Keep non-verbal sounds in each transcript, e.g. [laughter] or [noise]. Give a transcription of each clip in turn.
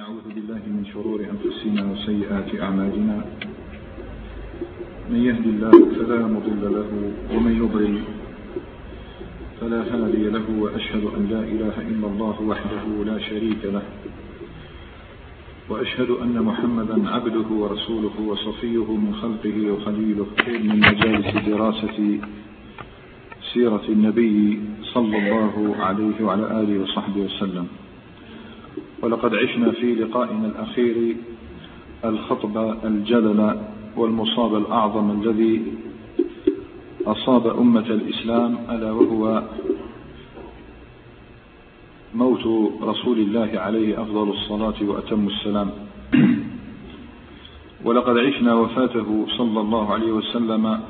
ونعوذ بالله من شرور أنفسنا وسيئات أعمالنا. من يهد الله فلا مضل له ومن يضلل فلا هادي له وأشهد أن لا إله إلا الله وحده لا شريك له. وأشهد أن محمدا عبده ورسوله وصفيه من خلقه وخليله من مجالس دراسة سيرة النبي صلى الله عليه وعلى آله وصحبه وسلم. ولقد عشنا في لقائنا الأخير الخطب الجلل والمصاب الأعظم الذي أصاب أمة الإسلام ألا وهو موت رسول الله عليه أفضل الصلاة وأتم السلام. [clears throat] ولقد عشنا وفاته صلى الله عليه وسلم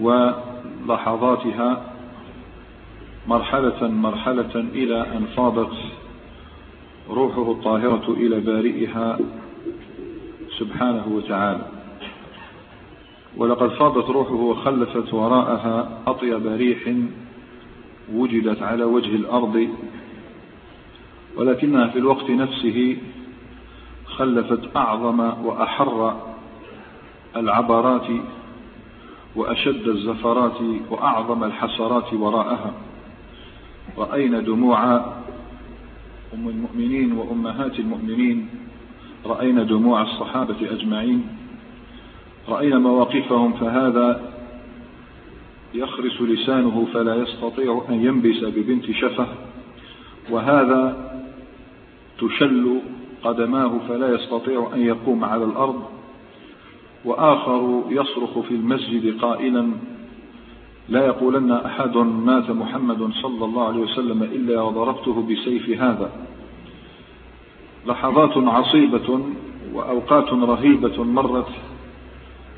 ولحظاتها مرحلة مرحلة إلى أن فاضت روحه الطاهرة إلى بارئها سبحانه وتعالى. ولقد فاضت روحه وخلفت وراءها أطيب ريح وجدت على وجه الأرض ولكنها في الوقت نفسه خلفت أعظم وأحر العبرات وأشد الزفرات وأعظم الحسرات وراءها. رأينا دموع أم المؤمنين وأمهات المؤمنين رأينا دموع الصحابة أجمعين. رأينا مواقفهم فهذا يخرس لسانه فلا يستطيع أن ينبس ببنت شفه وهذا تشل قدماه فلا يستطيع أن يقوم على الأرض وآخر يصرخ في المسجد قائلا لا يقولن أحد مات محمد صلى الله عليه وسلم إلا وضربته بسيف هذا. لحظات عصيبة وأوقات رهيبة مرت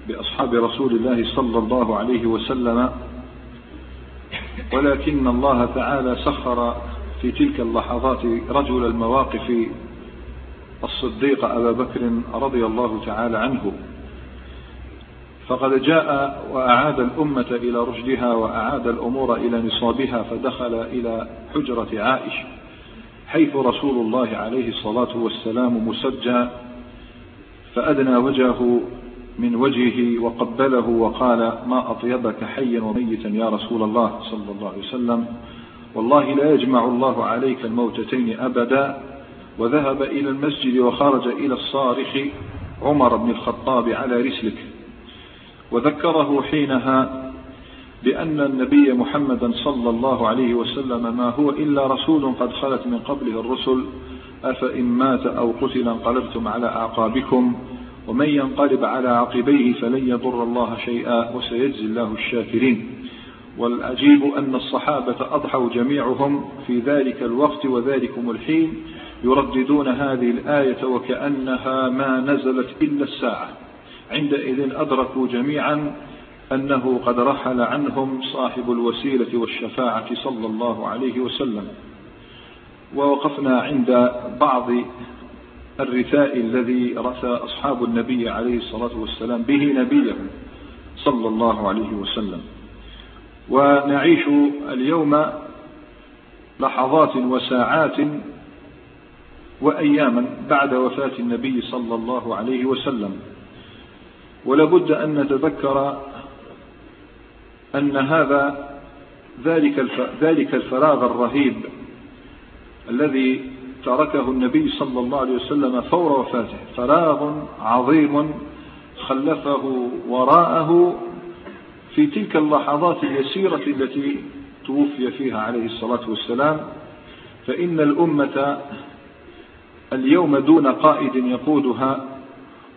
بأصحاب رسول الله صلى الله عليه وسلم ولكن الله تعالى سخر في تلك اللحظات رجل المواقف الصديق أبا بكر رضي الله تعالى عنه. فقد جاء وأعاد الأمة إلى رشدها وأعاد الأمور إلى نصابها فدخل إلى حجرة عائشة حيث رسول الله عليه الصلاة والسلام مسجى فأدنى وجهه من وجهه وقبله وقال ما أطيبك حيا وميتا يا رسول الله صلى الله عليه وسلم والله لا يجمع الله عليك الموتتين أبدا وذهب إلى المسجد وخرج إلى الصارخ عمر بن الخطاب على رسلك. وذكره حينها بأن النبي محمدا صلى الله عليه وسلم ما هو إلا رسول قد خلت من قبله الرسل أفإن مات أو قتل انقلبتم على أعقابكم ومن ينقلب على عقبيه فلن يضر الله شيئا وسيجزي الله الشاكرين. والعجيب أن الصحابة أضحوا جميعهم في ذلك الوقت وذلكم الحين يرددون هذه الآية وكأنها ما نزلت إلا الساعة. عندئذ أدركوا جميعا أنه قد رحل عنهم صاحب الوسيلة والشفاعة صلى الله عليه وسلم. ووقفنا عند بعض الرثاء الذي رثى أصحاب النبي عليه الصلاة والسلام به نبيه صلى الله عليه وسلم. ونعيش اليوم لحظات وساعات وأياما بعد وفاة النبي صلى الله عليه وسلم. ولابد أن نتذكر أن هذا ذلك ذلك الفراغ الرهيب الذي تركه النبي صلى الله عليه وسلم فور وفاته. فراغ عظيم خلفه وراءه في تلك اللحظات اليسيرة التي توفي فيها عليه الصلاة والسلام. فإن الأمة اليوم دون قائد يقودها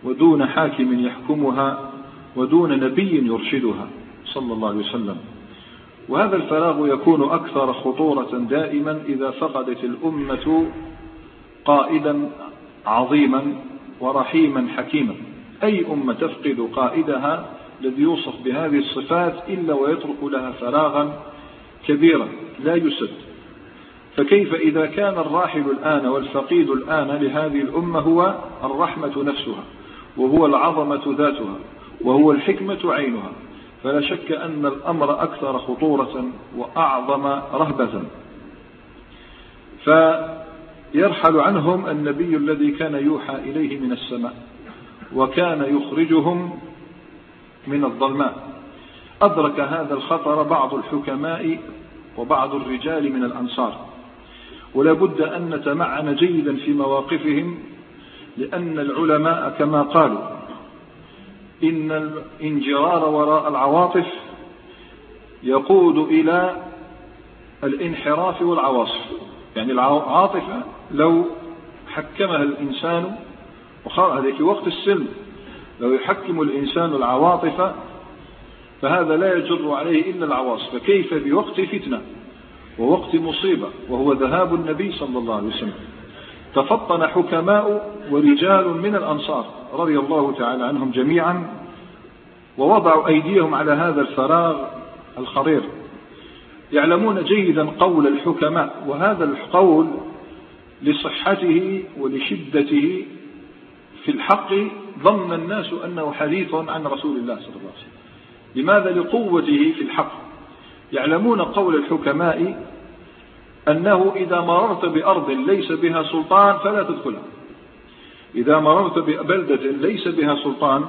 ودون حاكم يحكمها ودون نبي يرشدها صلى الله عليه وسلم. وهذا الفراغ يكون أكثر خطورة دائما إذا فقدت الأمة قائدا عظيما ورحيما حكيما. أي أمة تفقد قائدها الذي يوصف بهذه الصفات إلا ويترك لها فراغا كبيرا لا يسد. فكيف إذا كان الراحل الآن والفقيد الآن لهذه الأمة هو الرحمة نفسها؟ وهو العظمة ذاتها وهو الحكمة عينها. فلا شك أن الأمر أكثر خطورة وأعظم رهبة. يرحل عنهم النبي الذي كان يوحى إليه من السماء وكان يخرجهم من الظلماء. أدرك هذا الخطر بعض الحكماء وبعض الرجال من الأنصار. ولا بد أن نتمعن جيدا في مواقفهم لأن العلماء كما قالوا إن الانجرار وراء العواطف يقود إلى الانحراف والعواصف. يعني العاطفة لو حكمها الإنسان هذا في وقت السلم لو يحكم الإنسان العواطف فهذا لا يجر عليه إلا العواصف. فكيف بوقت فتنة ووقت مصيبة؟ وهو ذهاب النبي صلى الله عليه وسلم. تفطن حكماء ورجال من الأنصار رضي الله تعالى عنهم جميعا ووضعوا أيديهم على هذا الفراغ الخطير. يعلمون جيدا قول الحكماء وهذا القول لصحته ولشدته في الحق ظن الناس أنه حديث عن رسول الله صلى الله عليه وسلم. لماذا؟ لقوته في الحق. يعلمون قول الحكماء أنه إذا مررت بأرض ليس بها سلطان فلا تدخلها. إذا مررت ببلدة ليس بها سلطان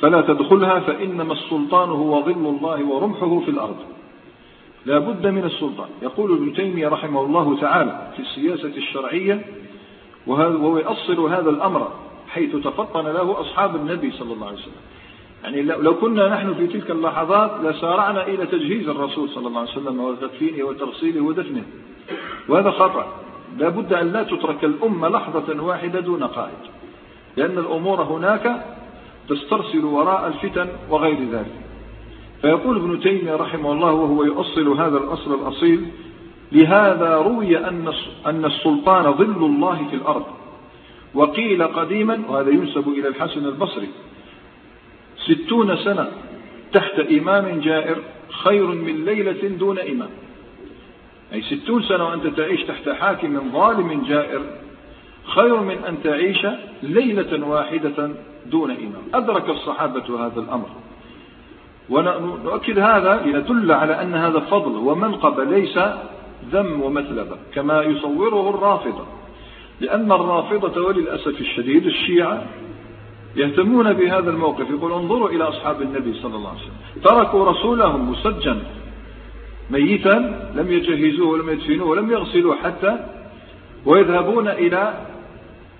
فلا تدخلها فإنما السلطان هو ظل الله ورمحه في الأرض. لا بد من السلطان. يقول ابن تيمية رحمه الله تعالى في السياسة الشرعية وهو يؤصل هذا الأمر حيث تفطن له أصحاب النبي صلى الله عليه وسلم. يعني لو كنا نحن في تلك اللحظات لسارعنا إلى تجهيز الرسول صلى الله عليه وسلم وتدفينه وترسيله ودفنه. وهذا خطأ. لا بد أن لا تترك الأمة لحظة واحدة دون قائد لأن الأمور هناك تسترسل وراء الفتن وغير ذلك. فيقول ابن تيمية رحمه الله وهو يؤصل هذا الأصل الأصيل لهذا روي أن السلطان ظل الله في الأرض. وقيل قديما وهذا ينسب إلى الحسن البصري ستون سنة تحت إمام جائر خير من ليلة دون إمام. أي ستون سنة وأنت تعيش تحت حاكم ظالم جائر خير من أن تعيش ليلة واحدة دون إمام. أدرك الصحابة هذا الأمر. ونؤكد هذا لندل على أن هذا فضل ومنقب ليس ذم ومثلبة كما يصوره الرافضة. لأن الرافضة وللأسف الشديد الشيعة يهتمون بهذا الموقف يقول انظروا إلى أصحاب النبي صلى الله عليه وسلم. تركوا رسولهم مسجن ميتا لم يجهزوه ولم يدفنوه ولم يغسلوه حتى ويذهبون إلى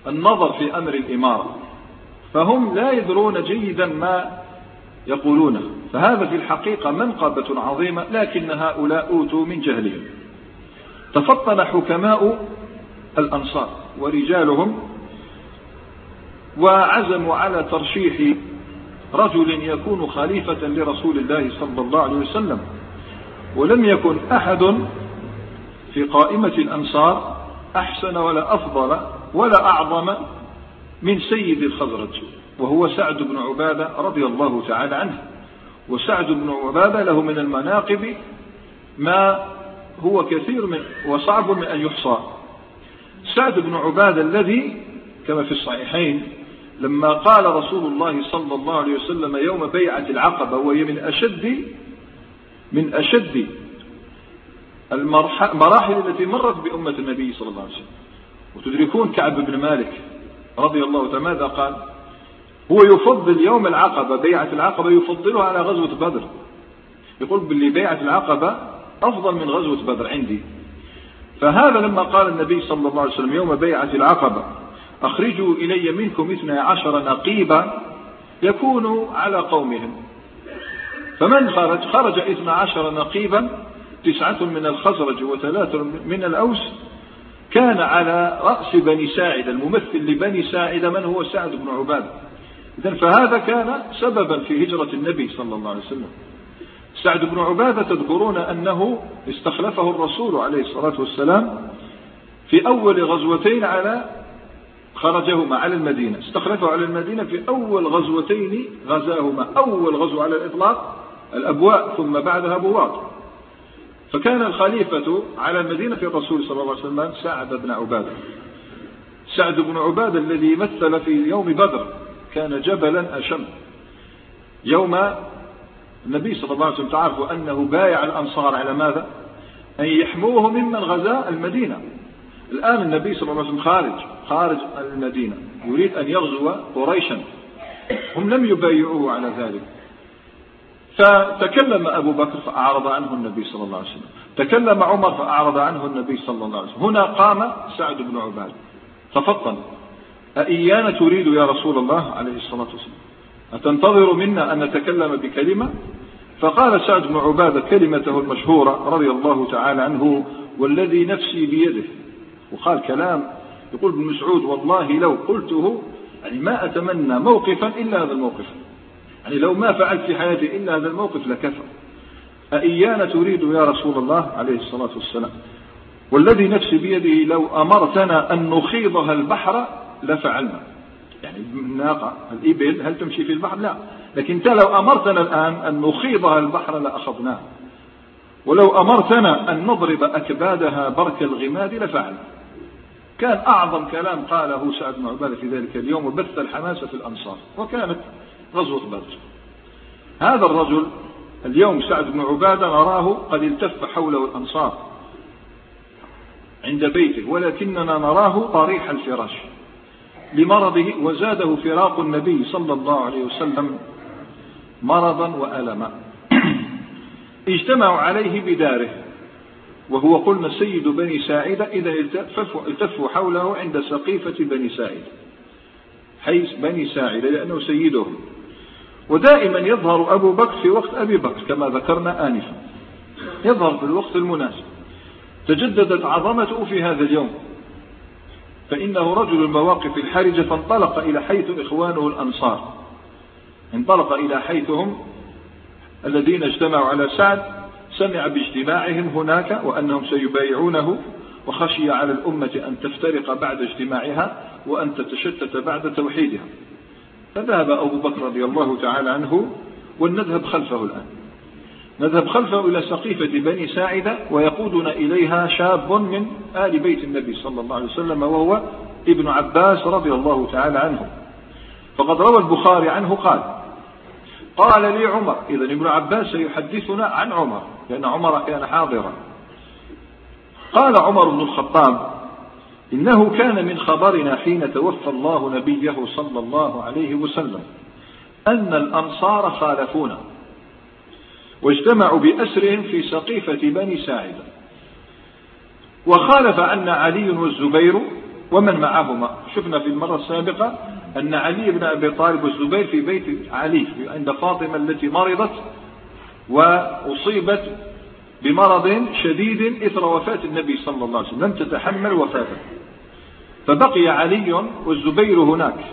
النظر في أمر الإمارة. فهم لا يدرون جيدا ما يقولونه فهذا في الحقيقة منقبة عظيمة لكن هؤلاء أوتوا من جهلهم. تفطن حكماء الأنصار ورجالهم وعزموا على ترشيح رجل يكون خليفة لرسول الله صلى الله عليه وسلم. ولم يكن أحد في قائمة الأنصار أحسن ولا أفضل ولا أعظم من سيد الخزرج وهو سعد بن عبادة رضي الله تعالى عنه. وسعد بن عبادة له من المناقب ما هو كثير من وصعب من أن يحصى. سعد بن عبادة الذي كما في الصحيحين لما قال رسول الله صلى الله عليه وسلم يوم بيعة العقبة وهي من أشد من أشد المراحل التي مرت بأمة النبي صلى الله عليه وسلم. وتدركون كعب بن مالك رضي الله تعالى ماذا قال؟ هو يفضل يوم العقبة بيعة العقبة يفضلها على غزوة بدر. يقول باللي بيعة العقبة أفضل من غزوة بدر عندي. فهذا لما قال النبي صلى الله عليه وسلم يوم بيعة العقبة أخرجوا إلي منكم اثنى عشر نقيبا يكونوا على قومهم. فمن خرج؟ خرج اثنى عشر نقيبا تسعة من الخزرج وثلاثة من الأوس. كان على رأس بني ساعدة الممثل لبني ساعدة من هو؟ سعد بن عبادة إذن فهذا كان سببا في هجرة النبي صلى الله عليه وسلم. سعد بن عبادة تذكرون أنه استخلفه الرسول عليه الصلاة والسلام في أول غزوتين على خرجهما على المدينة. استخلفه على المدينة في أول غزوتين غزاهما. أول غزو على الإطلاق الأبواء ثم بعدها بواط فكان الخليفة على المدينة في الرسول صلى الله عليه وسلم سعد بن عبادة. سعد بن عبادة الذي مثل في يوم بدر كان جبلا أشم. يوم النبي صلى الله عليه وسلم تعرفوا أنه بايع الأنصار على ماذا؟ أن يحموه ممن غزا المدينة. الآن النبي صلى الله عليه وسلم خارج خارج المدينة. يريد أن يغزو قريشا. هم لم يبايعوه على ذلك. فتكلم أبو بكر فأعرض عنه النبي صلى الله عليه وسلم. تكلم عمر فأعرض عنه النبي صلى الله عليه وسلم. هنا قام سعد بن عباد. ففطن أإيانا تريد يا رسول الله عليه الصلاة والسلام. أتنتظر منا أن نتكلم بكلمة؟ فقال سعد بن عبادة كلمته المشهورة رضي الله تعالى عنه والذي نفسي بيده. وقال كلام. يقول ابن مسعود والله لو قلته يعني ما أتمنى موقفا إلا هذا الموقف. يعني لو ما فعلت في حياتي إلا هذا الموقف لكفى أإيانا تريد يا رسول الله عليه الصلاة والسلام والذي نفسي بيده لو أمرتنا أن نخيضها البحر لفعلنا. يعني الناقة الإبل هل تمشي في البحر؟ لا. لكن انت لو أمرتنا الآن أن نخيضها البحر لأخذناه. ولو أمرتنا أن نضرب أكبادها برك الغماد لفعلنا. كان أعظم كلام قاله سعد بن عبادة في ذلك اليوم وبث الحماسة في الأنصار. وكانت غزوة بدر. هذا الرجل اليوم سعد بن عبادة نراه قد التف حوله الأنصار عند بيته ولكننا نراه طريح الفراش لمرضه وزاده فراق النبي صلى الله عليه وسلم مرضا وألما. [clears throat] اجتمعوا عليه بداره وهو قلنا سيد بني ساعدة إذا التفوا حوله عند سقيفة بني ساعدة حيث بني ساعدة لأنه سيدهم. ودائما يظهر أبو بكر في وقت أبي بكر كما ذكرنا آنفا. يظهر في الوقت المناسب. تجددت عظمته في هذا اليوم. فإنه رجل المواقف الحرجة فانطلق إلى حيث إخوانه الأنصار. انطلق إلى حيث هم الذين اجتمعوا على سعد سمع باجتماعهم هناك وأنهم سيبايعونه وخشي على الأمة أن تفترق بعد اجتماعها وأن تتشتت بعد توحيدها. فذهب أبو بكر رضي الله تعالى عنه ولنذهب خلفه الآن. نذهب خلفه إلى سقيفة بني ساعدة ويقودنا إليها شاب من آل بيت النبي صلى الله عليه وسلم وهو ابن عباس رضي الله تعالى عنه. فقد روى البخاري عنه قال قال لي عمر إذا ابن عباس سيحدثنا عن عمر لأن عمر كان حاضرا. قال عمر بن الخطاب إنه كان من خبرنا حين توفى الله نبيه صلى الله عليه وسلم أن الأنصار خالفونا واجتمعوا بأسرهم في سقيفة بني ساعدة. وخالف عنا علي والزبير ومن معهما. شفنا في المرة السابقة أن علي بن أبي طالب والزبير في بيت علي عند فاطمة التي مرضت وأصيبت بمرض شديد إثر وفاة النبي صلى الله عليه وسلم. لم تتحمل وفاته. فبقي علي والزبير هناك.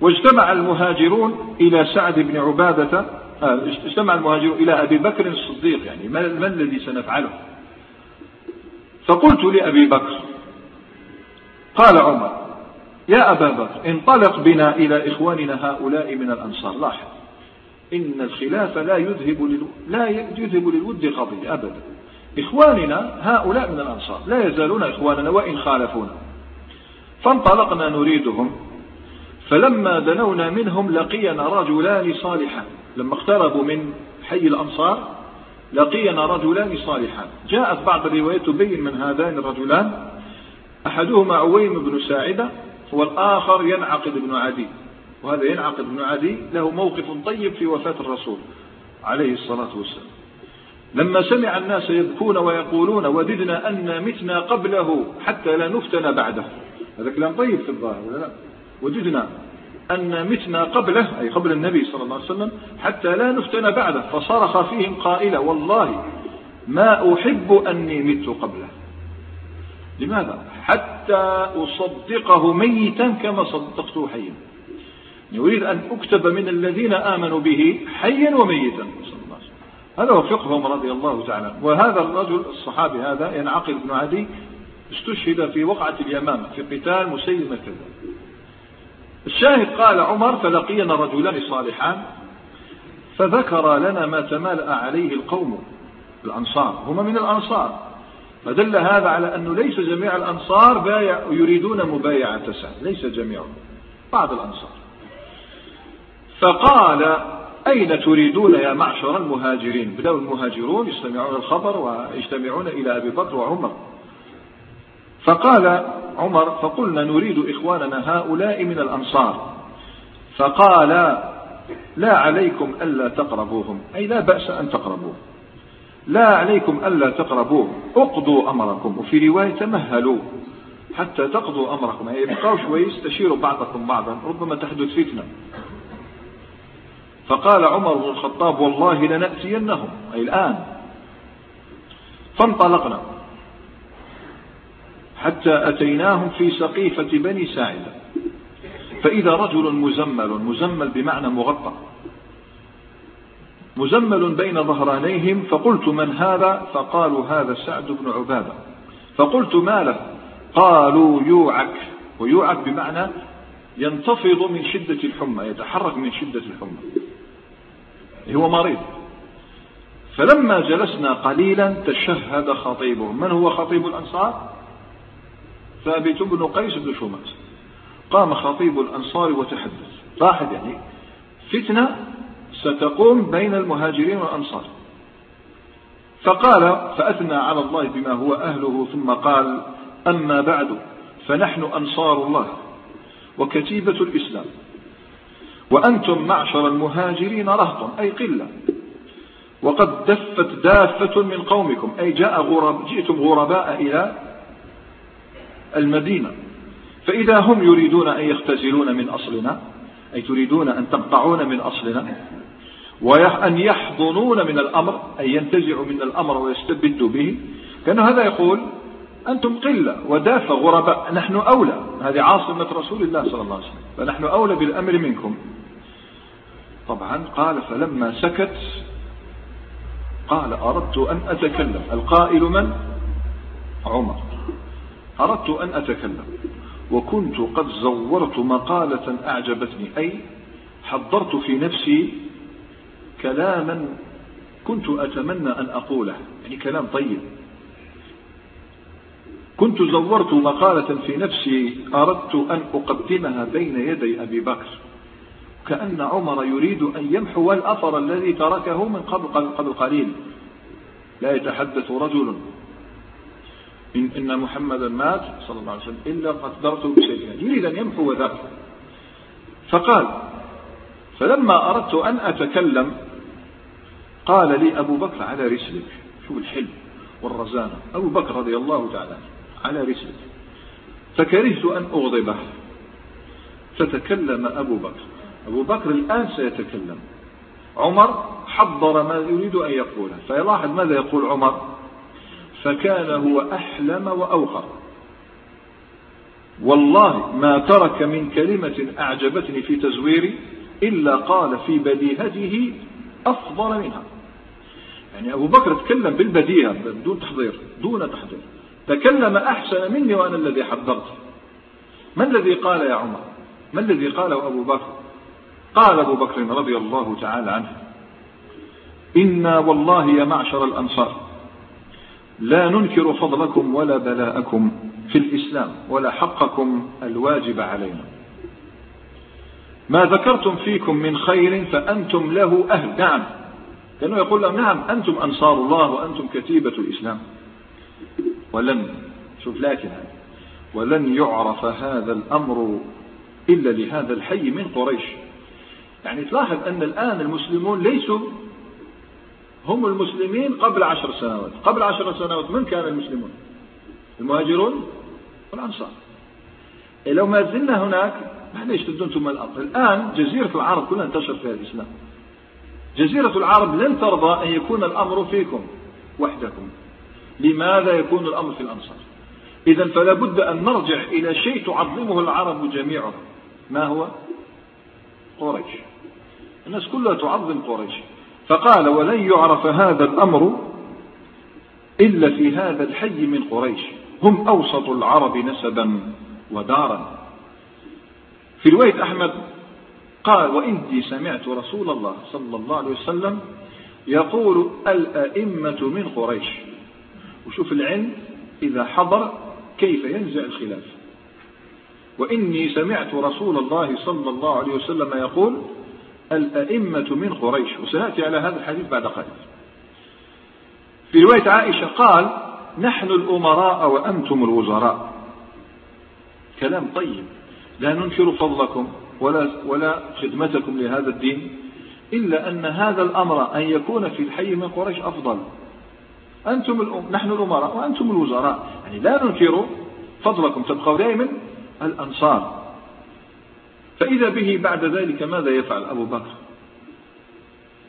واجتمع المهاجرون إلى سعد بن عبادة. آه، اجتمع المهاجرون إلى أبي بكر الصديق. يعني ما, الذي سنفعله؟ فقلت لأبي بكر قال عمر يا أبا بكر انطلق بنا إلى إخواننا هؤلاء من الأنصار. لاحظ. إن الخلاف لا يذهب للو... لا يذهب للود قضية أبدا. إخواننا هؤلاء من الأنصار لا يزالون إخواننا وإن خالفونا. فانطلقنا نريدهم. فلما دنونا منهم لقينا رجلان صالحان. لما اقتربوا من حي الأنصار لقينا رجلان صالحان. جاءت بعض الروايات تبين من هذان الرجلان. أحدهما عويم بن ساعدة والآخر ينعقد بن عدي. وهذا ينعقد بن عدي له موقف طيب في وفاة الرسول عليه الصلاة والسلام. لما سمع الناس يبكون ويقولون وددنا أن متنا قبله حتى لا نفتن بعده. هذا كلام طيب في الظاهر ولا لا. وددنا أن متنا قبله أي قبل النبي صلى الله عليه وسلم حتى لا نفتن بعده. فصرخ فيهم قائلا والله ما أحب أني مت قبله. لماذا؟ حتى أصدقه ميتا كما صدقته حيا. يريد أن أكتب من الذين آمنوا به حيا وميتا. هذا هو فقههم رضي الله تعالى. وهذا الرجل الصحابي هذا ينعقد بن عدي استشهد في وقعة اليمامة في قتال مسيلمة الكذاب الشاهد قال عمر فلقينا رجلان صالحان فذكر لنا ما تمالأ عليه القوم الأنصار. هم من الأنصار. فدل هذا على أنه ليس جميع الأنصار بايع يريدون مبايعة سعد ليس جميعهم بعض الأنصار. فقال أين تريدون يا معشر المهاجرين؟ بدأوا المهاجرون يستمعون الخبر ويجتمعون إلى أبي بكر وعمر. فقال عمر فقلنا نريد إخواننا هؤلاء من الأنصار. فقال لا عليكم ألا تقربوهم. أي لا بأس أن تقربوهم. لا عليكم ألا تقربوهم. اقضوا أمركم. وفي رواية تمهلوا حتى تقضوا أمركم. أي ابقوا شوي استشيروا بعضكم بعضا. ربما تحدث فتنة. فقال عمر بن الخطاب والله لنأتينهم. أي الآن. فانطلقنا. حتى أتيناهم في سقيفة بني ساعدة. فإذا رجل مزمل مزمل بمعنى مغطى. مزمل بين ظهرانيهم فقلت من هذا؟ فقالوا هذا سعد بن عبادة. فقلت ما له؟ قالوا يوعك. ويوعك بمعنى ينتفض من شدة الحمى يتحرك من شدة الحمى. هو مريض. فلما جلسنا قليلا تشهد خطيبهم من هو خطيب الأنصار؟ ثابت بن قيس بن شماس قام خطيب الأنصار وتحدث. لاحظ يعني فتنة ستقوم بين المهاجرين والأنصار. فقال فأثنى على الله بما هو أهله ثم قال أما بعد فنحن أنصار الله وكتيبة الإسلام. وأنتم معشر المهاجرين رهط أي قلة. وقد دفت دافة من قومكم أي جاء غرب جئتم غرباء إلى المدينة. فإذا هم يريدون أن يختزلون من أصلنا أي تريدون أن تقطعون من أصلنا وأن يحضنون من الأمر أي ينتزعوا من الأمر ويستبدوا به كان هذا يقول أنتم قلة ودافة غرباء. نحن أولى. هذه عاصمة رسول الله صلى الله عليه وسلم. فنحن أولى بالأمر منكم. طبعا قال فلما سكت قال أردت أن أتكلم. القائل من؟ عمر. أردت أن أتكلم. وكنت قد زورت مقالة أعجبتني. أي حضرت في نفسي كلاما كنت أتمنى أن أقوله. يعني كلام طيب. كنت زورت مقالة في نفسي أردت أن أقدمها بين يدي أبي بكر. كأن عمر يريد أن يمحو الأثر الذي تركه من قبل, قبل قليل. لا يتحدث رجل. إن, إن محمدا مات صلى الله عليه وسلم إلا قدرته بشيء. يريد أن يمحو ذاك. فقال فلما أردت أن أتكلم قال لي أبو بكر على رسلك شوف الحلم والرزانة. أبو بكر رضي الله تعالى على رسلك فكرهت أن أغضبه. فتكلم أبو بكر. أبو بكر الآن سيتكلم. عمر حضر ما يريد أن يقوله. فيلاحظ ماذا يقول عمر؟ فكان هو أحلم وأوقر والله ما ترك من كلمة أعجبتني في تزويري إلا قال في بديهته أفضل منها. يعني أبو بكر تكلم بالبديهة بدون تحضير دون تحضير. تكلم أحسن مني وأنا الذي حضرت ما الذي قال يا عمر؟ ما الذي قاله أبو بكر؟ قال أبو بكر رضي الله تعالى عنه إنا والله يا معشر الأنصار لا ننكر فضلكم ولا بلاءكم في الإسلام ولا حقكم الواجب علينا. ما ذكرتم فيكم من خير فأنتم له أهل. نعم. كانوا يقول لهم نعم أنتم أنصار الله وأنتم كتيبة الإسلام. ولن شوف لكن ولن يعرف هذا الأمر إلا لهذا الحي من قريش. يعني تلاحظ أن الآن المسلمون ليسوا هم المسلمين قبل عشر سنوات. قبل عشر سنوات من كان المسلمون؟ المهاجرون والأنصار. إيه لو ما زلنا هناك معليش تبدون ثم الأرض؟ الآن جزيرة العرب كلها انتشر فيها الإسلام. جزيرة العرب لن ترضى أن يكون الأمر فيكم وحدكم. لماذا يكون الأمر في الأنصار إذا فلا بد أن نرجع إلى شيء تعظمه العرب جميعا. ما هو؟ قريش. الناس كلها تعظم قريش. فقال ولن يعرف هذا الأمر إلا في هذا الحي من قريش. هم أوسط العرب نسبا ودارا. في رواية أحمد قال وإني سمعت رسول الله صلى الله عليه وسلم يقول الأئمة من قريش وشوف العلم إذا حضر كيف ينزع الخلاف. وإني سمعت رسول الله صلى الله عليه وسلم يقول الأئمة من قريش وسنأتي على هذا الحديث بعد قليل. في رواية عائشة قال نحن الأمراء وأنتم الوزراء. كلام طيب. لا ننكر فضلكم ولا ولا خدمتكم لهذا الدين إلا أن هذا الأمر أن يكون في الحي من قريش أفضل. أنتم الأم نحن الأمراء وأنتم الوزراء. يعني لا ننكر فضلكم تبقوا دائما الأنصار. فإذا به بعد ذلك ماذا يفعل أبو بكر؟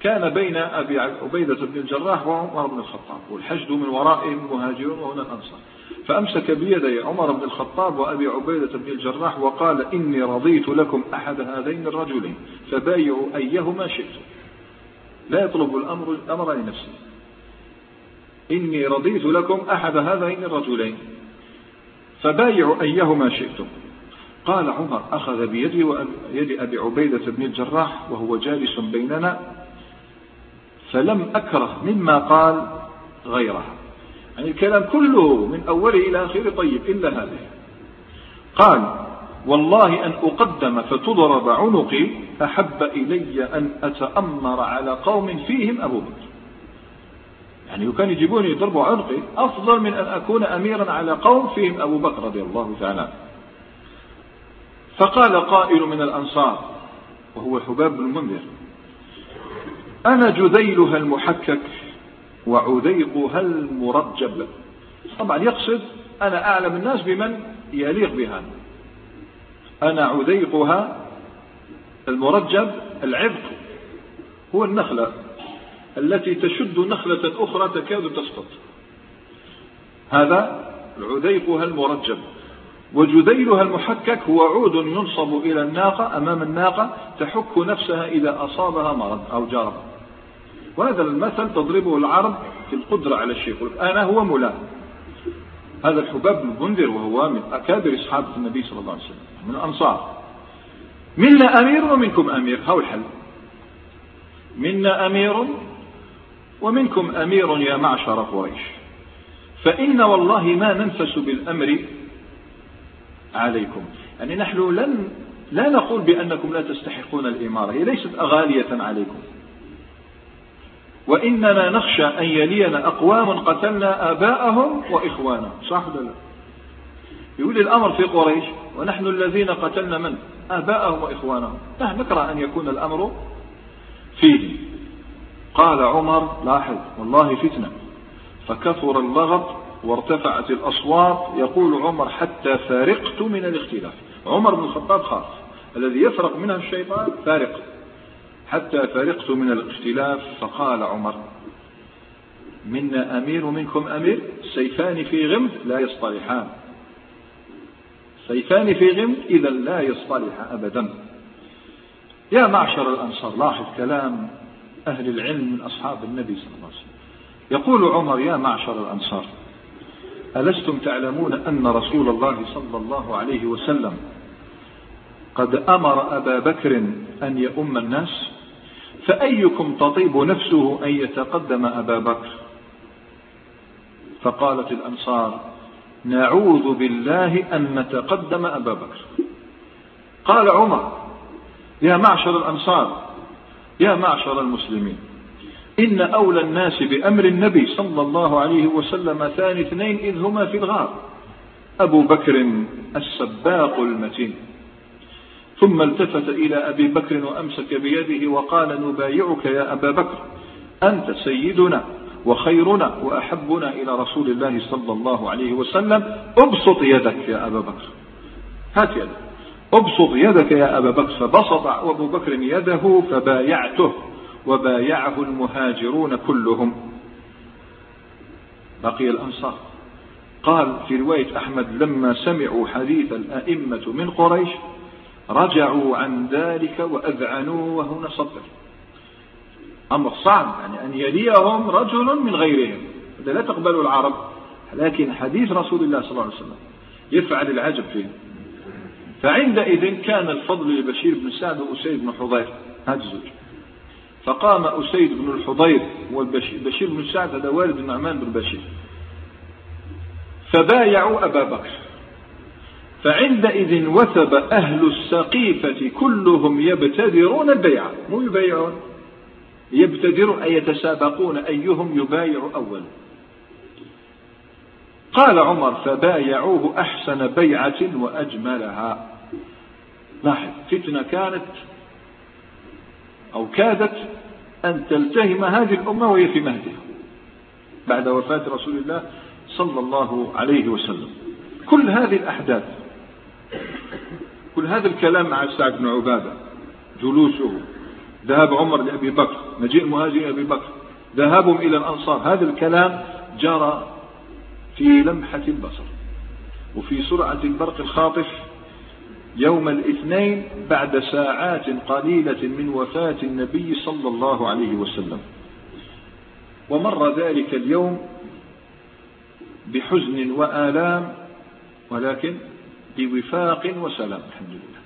كان بين أبي عبيدة بن الجراح وعمر بن الخطاب والحشد من ورائهم المهاجرون وهنا الأنصار. فأمسك بيدي عمر بن الخطاب وأبي عبيدة بن الجراح وقال إني رضيت لكم أحد هذين الرجلين فبايعوا أيهما شئتم. لا يطلب الأمر الأمر لنفسه. إني رضيت لكم أحد هذين الرجلين. فبايعوا أيهما شئتم. قال عمر أخذ بيدي ويد أبي عبيدة بن الجراح وهو جالس بيننا فلم أكره مما قال غيرها يعني الكلام كله من أوله إلى آخره طيب إلا هذه. قال والله أن أقدم فتضرب عنقي أحب إلي أن أتأمر على قوم فيهم أبو بكر. يعني كان يجيبوني يضربوا عنقي أفضل من أن أكون أميرا على قوم فيهم أبو بكر رضي الله تعالى فقال قائل من الأنصار وهو حباب بن المنذر أنا جذيلها المحكك وعذيقها المرجب. طبعا يقصد أنا أعلم الناس بمن يليق بها. أنا عذيقها المرجب العبق هو النخلة. التي تشد نخلة أخرى تكاد تسقط. هذا عذيقها المرجب وجذيلها المحكك هو عود ينصب إلى الناقة أمام الناقة تحك نفسها إذا أصابها مرض أو جرب وهذا المثل تضربه العرب في القدرة على الشيء أنا هو ملاه هذا الحباب بن منذر وهو من أكابر أصحاب النبي صلى الله عليه وسلم من الأنصار. منا أمير ومنكم أمير. هو الحل. منا أمير ومنكم أمير يا معشر قريش. فإن والله ما ننفس بالأمر عليكم. يعني نحن لن لا نقول بأنكم لا تستحقون الإمارة هي ليست أغالية عليكم. وإننا نخشى أن يلينا أقوام قتلنا آباءهم وإخوانهم. صح ولا لا؟ يقول الأمر في قريش ونحن الذين قتلنا من؟ آباءهم وإخوانهم. نحن نكره أن يكون الأمر فيه قال عمر لاحظ والله فتنة. فكثر اللغط وارتفعت الأصوات يقول عمر حتى فارقت من الاختلاف. عمر بن الخطاب خاف الذي يفرق منه الشيطان فارق. حتى فرقت من الاختلاف فقال عمر منا أمير ومنكم أمير سيفان في غمد لا يصطلحان. سيفان في غمد إذا لا يصطلح أبدا. يا معشر الأنصار لاحظ كلام أهل العلم من أصحاب النبي صلى الله عليه وسلم. يقول عمر يا معشر الأنصار ألستم تعلمون أن رسول الله صلى الله عليه وسلم قد أمر أبا بكر أن يؤم الناس؟ فأيكم تطيب نفسه أن يتقدم أبا بكر؟ فقالت الأنصار نعوذ بالله أن نتقدم أبا بكر. قال عمر يا معشر الأنصار يا معشر المسلمين إن أولى الناس بأمر النبي صلى الله عليه وسلم ثاني اثنين إذ هما في الغار. أبو بكر السباق المتين. ثم التفت إلى أبي بكر وأمسك بيده وقال نبايعك يا أبا بكر أنت سيدنا وخيرنا وأحبنا إلى رسول الله صلى الله عليه وسلم. أبسط يدك يا أبا بكر. هات يدك. ابسط يدك يا أبا بكر فبسط أبو بكر يده فبايعته وبايعه المهاجرون كلهم. بقي الأنصار. قال في رواية أحمد لما سمعوا حديث الأئمة من قريش رجعوا عن ذلك وأذعنوا وهنا صدر أمر صعب يعني أن يليهم رجل من غيرهم. لا تقبل العرب لكن حديث رسول الله صلى الله عليه وسلم. يفعل العجب فيه فعندئذ كان الفضل لبشير بن سعد وأسيد بن حضير هذا الزوج. فقام أسيد بن الحضير والبشير بن سعد هذا والد النعمان بن بشير. فبايعوا أبا بكر. فعندئذ وثب أهل السقيفة كلهم يبتدرون البيعة مو يبايعون يبتدرون أي يتسابقون أيهم يبايع أول. قال عمر فبايعوه أحسن بيعة وأجملها. لاحظ فتنة كانت أو كادت أن تلتهم هذه الأمة وهي في مهدها بعد وفاة رسول الله صلى الله عليه وسلم. كل هذه الأحداث كل هذا الكلام مع سعد بن عبادة جلوسه ذهاب عمر لأبي بكر مجيء المهاجر أبي بكر ذهابهم إلى الأنصار هذا الكلام جرى في لمحة البصر وفي سرعة البرق الخاطف يوم الاثنين بعد ساعات قليلة من وفاة النبي صلى الله عليه وسلم. ومر ذلك اليوم بحزن وآلام ولكن بوفاق وسلام الحمد لله.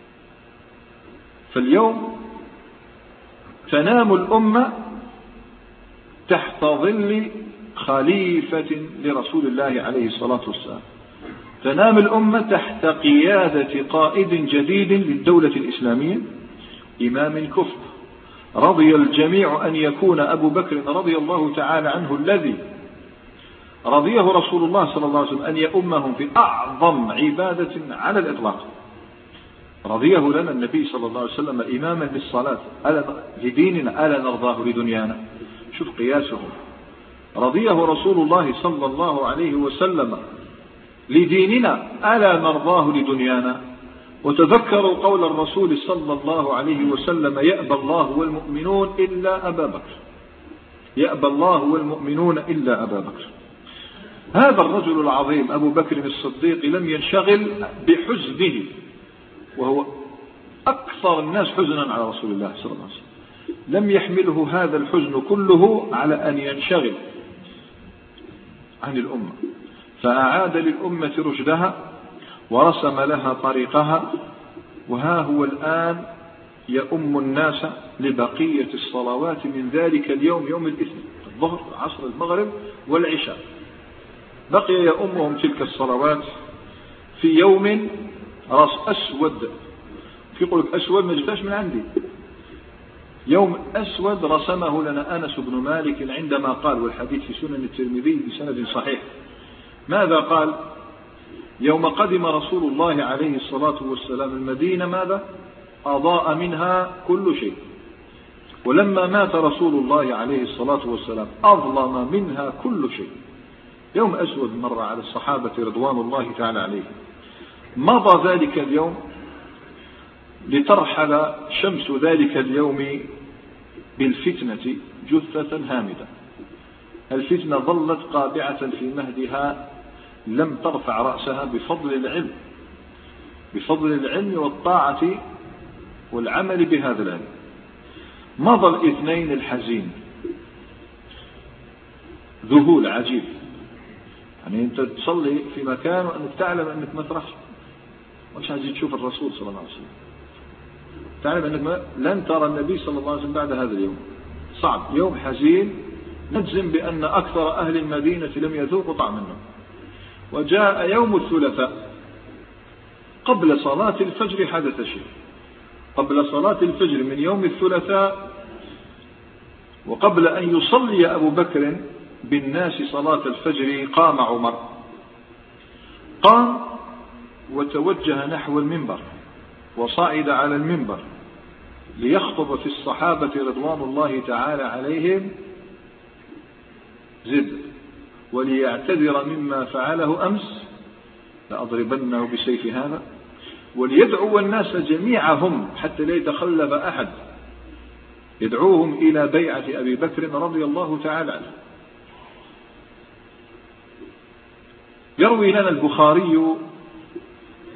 فاليوم تنام الأمة تحت ظل خليفة لرسول الله عليه الصلاة والسلام. تنام الأمة تحت قيادة قائد جديد للدولة الإسلامية إمام كفر رضي الجميع أن يكون أبو بكر رضي الله تعالى عنه الذي رضيه رسول الله صلى الله عليه وسلم أن يؤمهم في أعظم عبادة على الإطلاق. رضيه لنا النبي صلى الله عليه وسلم إماما للصلاة لديننا ألا نرضاه لدنيانا. شوف قياسهم. رضيه رسول الله صلى الله عليه وسلم لديننا ألا نرضاه لدنيانا؟ وتذكروا قول الرسول صلى الله عليه وسلم يأبى الله والمؤمنون إلا أبا بكر. يأبى الله والمؤمنون إلا أبا بكر. هذا الرجل العظيم أبو بكر الصديق لم ينشغل بحزنه وهو أكثر الناس حزنا على رسول الله صلى الله عليه وسلم. لم يحمله هذا الحزن كله على أن ينشغل عن الأمة. فأعاد للأمة رشدها ورسم لها طريقها وها هو الآن يؤم الناس لبقية الصلوات من ذلك اليوم يوم الإثم الظهر عصر المغرب والعشاء. بقي يؤمهم تلك الصلوات في يوم راس أسود. في قولك أسود ما جبتاش من عندي. يوم أسود رسمه لنا أنس بن مالك عندما قال والحديث في سنن الترمذي بسند صحيح ماذا قال؟ يوم قدم رسول الله عليه الصلاة والسلام المدينة ماذا؟ أضاء منها كل شيء. ولما مات رسول الله عليه الصلاة والسلام أظلم منها كل شيء. يوم أسود مر على الصحابة رضوان الله تعالى عليهم. مضى ذلك اليوم؟ لترحل شمس ذلك اليوم بالفتنة جثة هامدة. الفتنة ظلت قابعة في مهدها لم ترفع رأسها بفضل العلم بفضل العلم والطاعة والعمل بهذا العلم. مضى الاثنين الحزين. ذهول عجيب. يعني أنت تصلي في مكان وأنك تعلم أنك ما تروحش مش عايز تشوف الرسول صلى الله عليه وسلم. تعلم أنك لن ترى النبي صلى الله عليه وسلم بعد هذا اليوم. صعب. يوم حزين. نجزم بأن أكثر أهل المدينة لم يذوقوا طعم النوم. وجاء يوم الثلاثاء. قبل صلاة الفجر حدث شيء. قبل صلاة الفجر من يوم الثلاثاء. وقبل أن يصلي أبو بكر بالناس صلاة الفجر قام عمر. قام وتوجه نحو المنبر وصعد على المنبر ليخطب في الصحابة رضوان الله تعالى عليهم. زد. وليعتذر مما فعله أمس لأضربنه بسيف هذا. وليدعو الناس جميعهم حتى لا يتخلف أحد. يدعوهم إلى بيعة أبي بكر رضي الله تعالى عنه. يروي لنا البخاري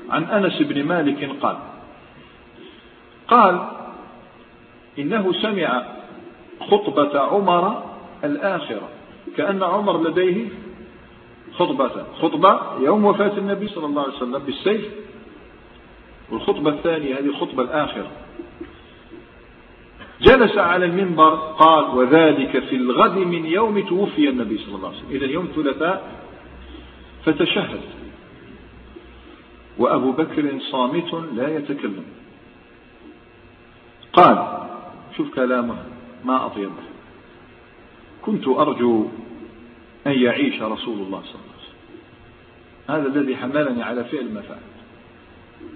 عن أنس بن مالك قال قال إنه سمع خطبة عمر الآخرة. كأن عمر لديه خطبة خطبة يوم وفاة النبي صلى الله عليه وسلم بالسيف. والخطبة الثانية هذه الخطبة الآخرة. جلس على المنبر قال وذلك في الغد من يوم توفي النبي صلى الله عليه وسلم. إذا يوم الثلاثاء فتشهد. وأبو بكر صامت لا يتكلم. قال شوف كلامه ما أطيبه. كنت أرجو أن يعيش رسول الله صلى الله عليه وسلم. هذا الذي حملني على فعل ما فعلت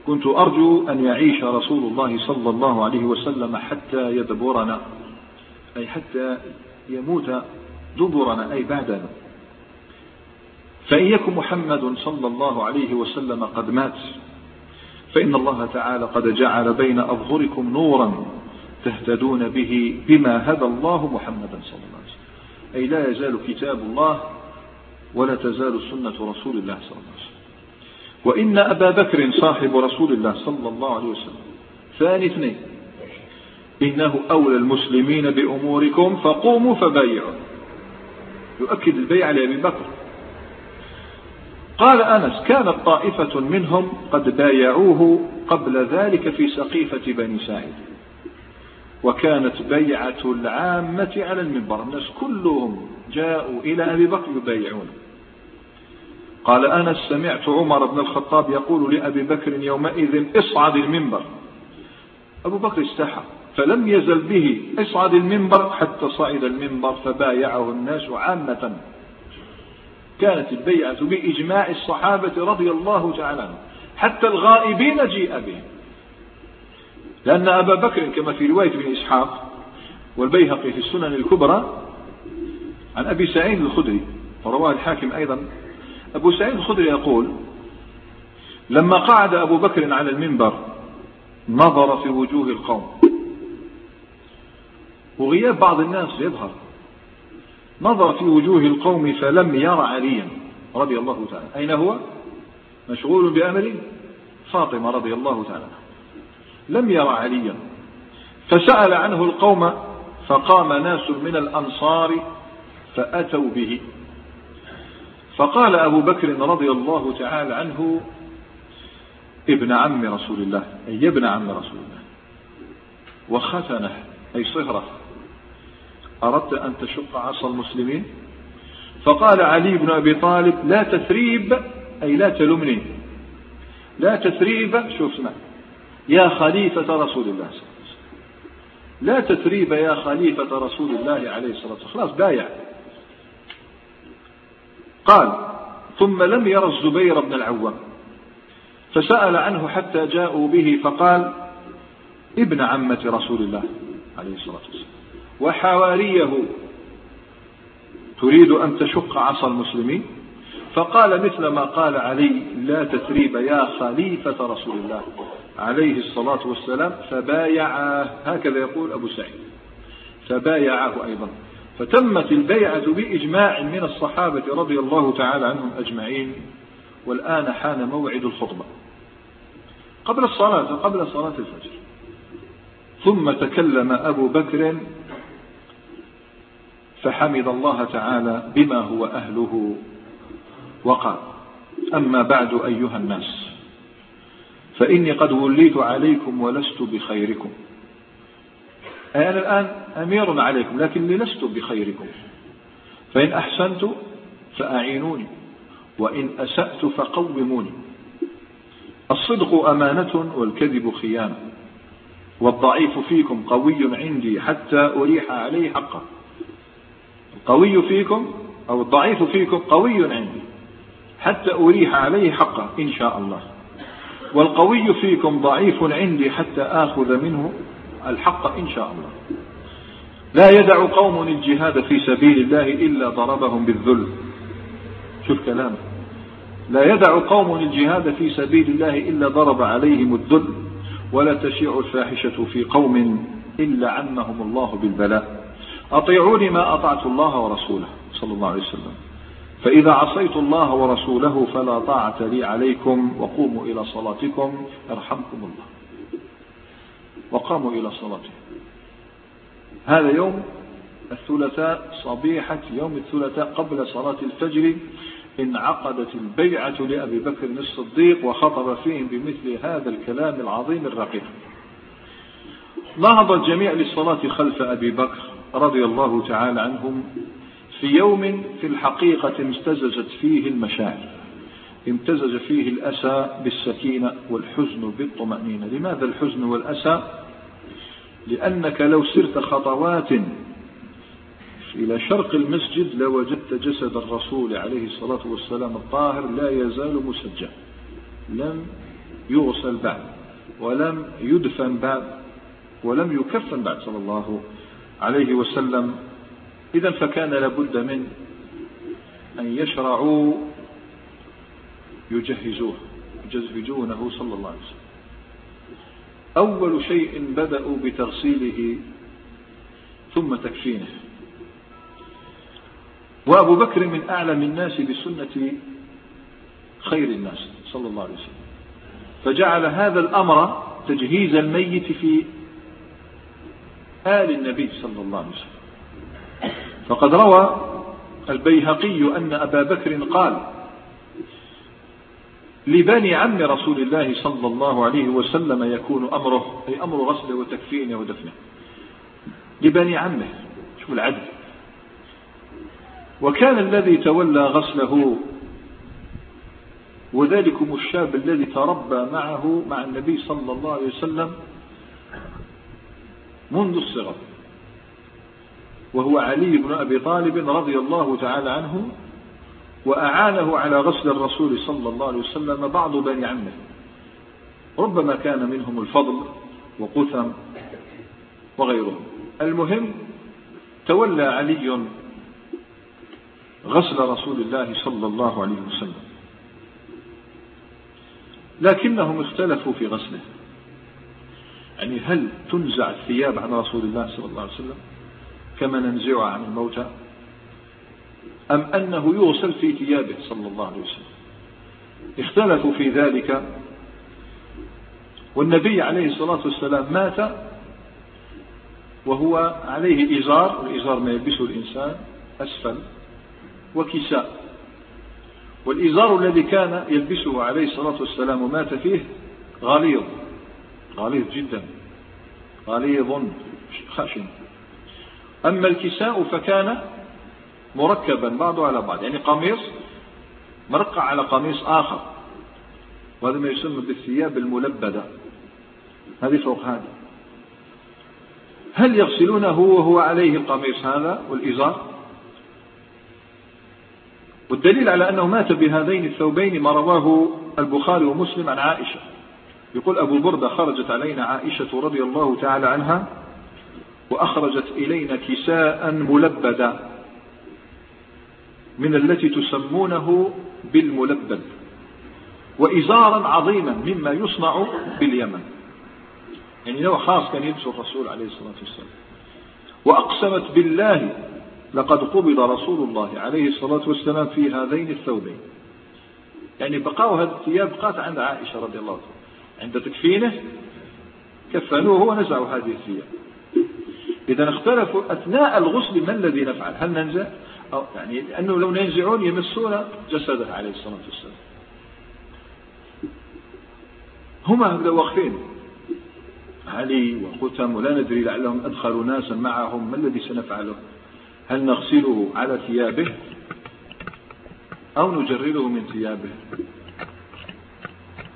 كنت أرجو أن يعيش رسول الله صلى الله عليه وسلم حتى يدبرنا أي حتى يموت دبرنا أي بعدنا فإن يكن محمد صلى الله عليه وسلم قد مات. فإن الله تعالى قد جعل بين أظهركم نورا تهتدون به بما هدى الله محمدا صلى الله عليه وسلم. أي لا يزال كتاب الله ولا تزال سنة رسول الله صلى الله عليه وسلم. وإن أبا بكر صاحب رسول الله صلى الله عليه وسلم. ثاني اثنين. إنه أولى المسلمين بأموركم فقوموا فبايعوا. يؤكد البيع لأبي بكر. قال أنس كانت طائفة منهم قد بايعوه قبل ذلك في سقيفة بني سعيد. وكانت بيعة العامة على المنبر. الناس كلهم جاءوا إلى أبي بكر يبايعونه قال أنس سمعت عمر بن الخطاب يقول لأبي بكر يومئذ اصعد المنبر. أبو بكر استحى فلم يزل به اصعد المنبر حتى صعد المنبر فبايعه الناس عامة. كانت البيعة بإجماع الصحابة رضي الله تعالى عنهم. حتى الغائبين جيء بهم. لأن أبا بكر كما في رواية ابن إسحاق والبيهقي في السنن الكبرى عن أبي سعيد الخدري ورواه الحاكم أيضا. أبو سعيد الخدري يقول لما قعد أبو بكر على المنبر نظر في وجوه القوم. وغياب بعض الناس يظهر. نظر في وجوه القوم فلم ير عليا رضي الله تعالى أين هو؟ مشغول بأمر فاطمة رضي الله تعالى لم ير عليا. فسأل عنه القوم فقام ناس من الأنصار فأتوا به. فقال أبو بكر رضي الله تعالى عنه ابن عم رسول الله أي ابن عم رسول الله وختنه أي صهره. أردت أن تشق عصا المسلمين؟ فقال علي بن أبي طالب لا تثريب أي لا تلمني. لا تثريب شوف يا خليفة رسول الله صلى الله عليه وسلم. لا تثريب يا خليفة رسول الله عليه الصلاة والسلام. خلاص بايع. قال ثم لم ير الزبير بن العوام. فسأل عنه حتى جاءوا به فقال ابن عمة رسول الله عليه الصلاة والسلام. وحواريه تريد أن تشق عصا المسلمين؟ فقال مثل ما قال علي لا تثريب يا خليفة رسول الله. عليه الصلاة والسلام فبايعاه هكذا يقول أبو سعيد. فبايعاه أيضا. فتمت البيعة بإجماع من الصحابة رضي الله تعالى عنهم أجمعين. والآن حان موعد الخطبة. قبل الصلاة قبل صلاة الفجر. ثم تكلم أبو بكر فحمد الله تعالى بما هو أهله. وقال أما بعد أيها الناس فإني قد وليت عليكم ولست بخيركم. أنا الآن أمير عليكم لكني لست بخيركم. فإن أحسنت فأعينوني وإن أسأت فقوموني. الصدق أمانة والكذب خيانة والضعيف فيكم قوي عندي حتى أريح عليه حقه. القوي فيكم أو الضعيف فيكم قوي عندي. حتى أريح عليه حقه إن شاء الله. والقوي فيكم ضعيف عندي حتى آخذ منه الحق إن شاء الله. لا يدع قوم الجهاد في سبيل الله إلا ضربهم بالذل. شوف كلامه. لا يدع قوم الجهاد في سبيل الله إلا ضرب عليهم الذل. ولا تشيع الفاحشة في قوم إلا عمهم الله بالبلاء. أطيعوني ما أطعت الله ورسوله. صلى الله عليه وسلم. فإذا عصيت الله ورسوله فلا طاعة لي عليكم وقوموا إلى صلاتكم يرحمكم الله. وقاموا إلى صلاتهم. هذا يوم الثلاثاء صبيحة يوم الثلاثاء قبل صلاة الفجر انعقدت البيعة لأبي بكر الصديق وخطب فيهم بمثل هذا الكلام العظيم الرقيق. نهض الجميع للصلاة خلف أبي بكر رضي الله تعالى عنهم في يوم في الحقيقة امتزجت فيه المشاعر امتزج فيه الأسى بالسكينة والحزن بالطمأنينة. لماذا الحزن والأسى؟ لأنك لو سرت خطوات إلى شرق المسجد لوجدت جسد الرسول عليه الصلاة والسلام الطاهر لا يزال مسجى لم يغسل بعد ولم يدفن بعد ولم يكفن بعد صلى الله عليه وسلم إذا فكان لابد من أن يشرعوا يجهزوه يجهزونه صلى الله عليه وسلم. أول شيء بدأوا بتغسيله ثم تكفينه. وأبو بكر من أعلم الناس بسنة خير الناس صلى الله عليه وسلم. فجعل هذا الأمر تجهيز الميت في آل النبي صلى الله عليه وسلم. فقد روى البيهقي أن أبا بكر قال لبني عم رسول الله صلى الله عليه وسلم يكون أمره أي أمر غسله وتكفينه ودفنه. لبني عمه شوف العدل. وكان الذي تولى غسله وذلكم الشاب الذي تربى معه مع النبي صلى الله عليه وسلم منذ الصغر. وهو علي بن أبي طالب رضي الله تعالى عنه وأعانه على غسل الرسول صلى الله عليه وسلم بعض بني عمه. ربما كان منهم الفضل وقثم وغيرهم. المهم تولى علي غسل رسول الله صلى الله عليه وسلم. لكنهم اختلفوا في غسله. يعني هل تنزع الثياب عن رسول الله صلى الله عليه وسلم؟ كما ننزعها عن الموتى أم أنه يغسل في ثيابه صلى الله عليه وسلم. اختلفوا في ذلك والنبي عليه الصلاة والسلام مات وهو عليه إزار والإزار ما يلبسه الإنسان أسفل وكساء. والإزار الذي كان يلبسه عليه الصلاة والسلام ومات فيه غليظ غليظ جدا غليظ خشن. أما الكساء فكان مركبا بعضه على بعض. يعني قميص مرقع على قميص آخر. وهذا ما يسمى بالثياب الملبدة. هذه فوق هذه. هل يغسلونه وهو عليه القميص هذا والإزار؟ والدليل على أنه مات بهذين الثوبين ما رواه البخاري ومسلم عن عائشة. يقول أبو بردة خرجت علينا عائشة رضي الله تعالى عنها وأخرجت إلينا كساء ملبدا من التي تسمونه بالملبد وإزارا عظيما مما يصنع باليمن. يعني نوع خاص كان يلبسه الرسول عليه الصلاة والسلام. وأقسمت بالله لقد قبض رسول الله عليه الصلاة والسلام في هذين الثوبين. يعني بقاء هذه الثياب بقات عند عائشة رضي الله عنها. عند تكفينه كفنوه ونزعوا هذه الثياب. إذا اختلفوا أثناء الغسل ما الذي نفعل؟ هل ننزع أو يعني لأنه لو ينزعون يمسون جسده عليه الصلاة والسلام. هما واقفين. علي وختم ولا ندري لعلهم أدخلوا ناسا معهم. ما الذي سنفعله؟ هل نغسله على ثيابه؟ أو نجرده من ثيابه؟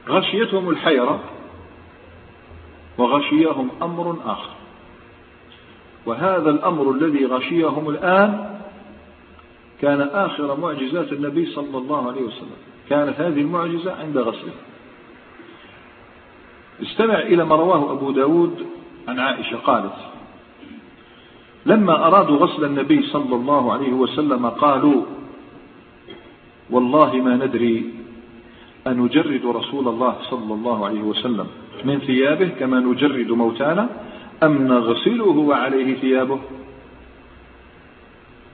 غشيتهم الحيرة وغشيهم أمر آخر. وهذا الأمر الذي غشيهم الآن كان آخر معجزات النبي صلى الله عليه وسلم. كانت هذه المعجزة عند غسله. استمع إلى ما رواه أبو داود عن عائشة قالت لما أرادوا غسل النبي صلى الله عليه وسلم قالوا والله ما ندري أنجرد رسول الله صلى الله عليه وسلم من ثيابه كما نجرد موتانا أم نغسله وعليه ثيابه؟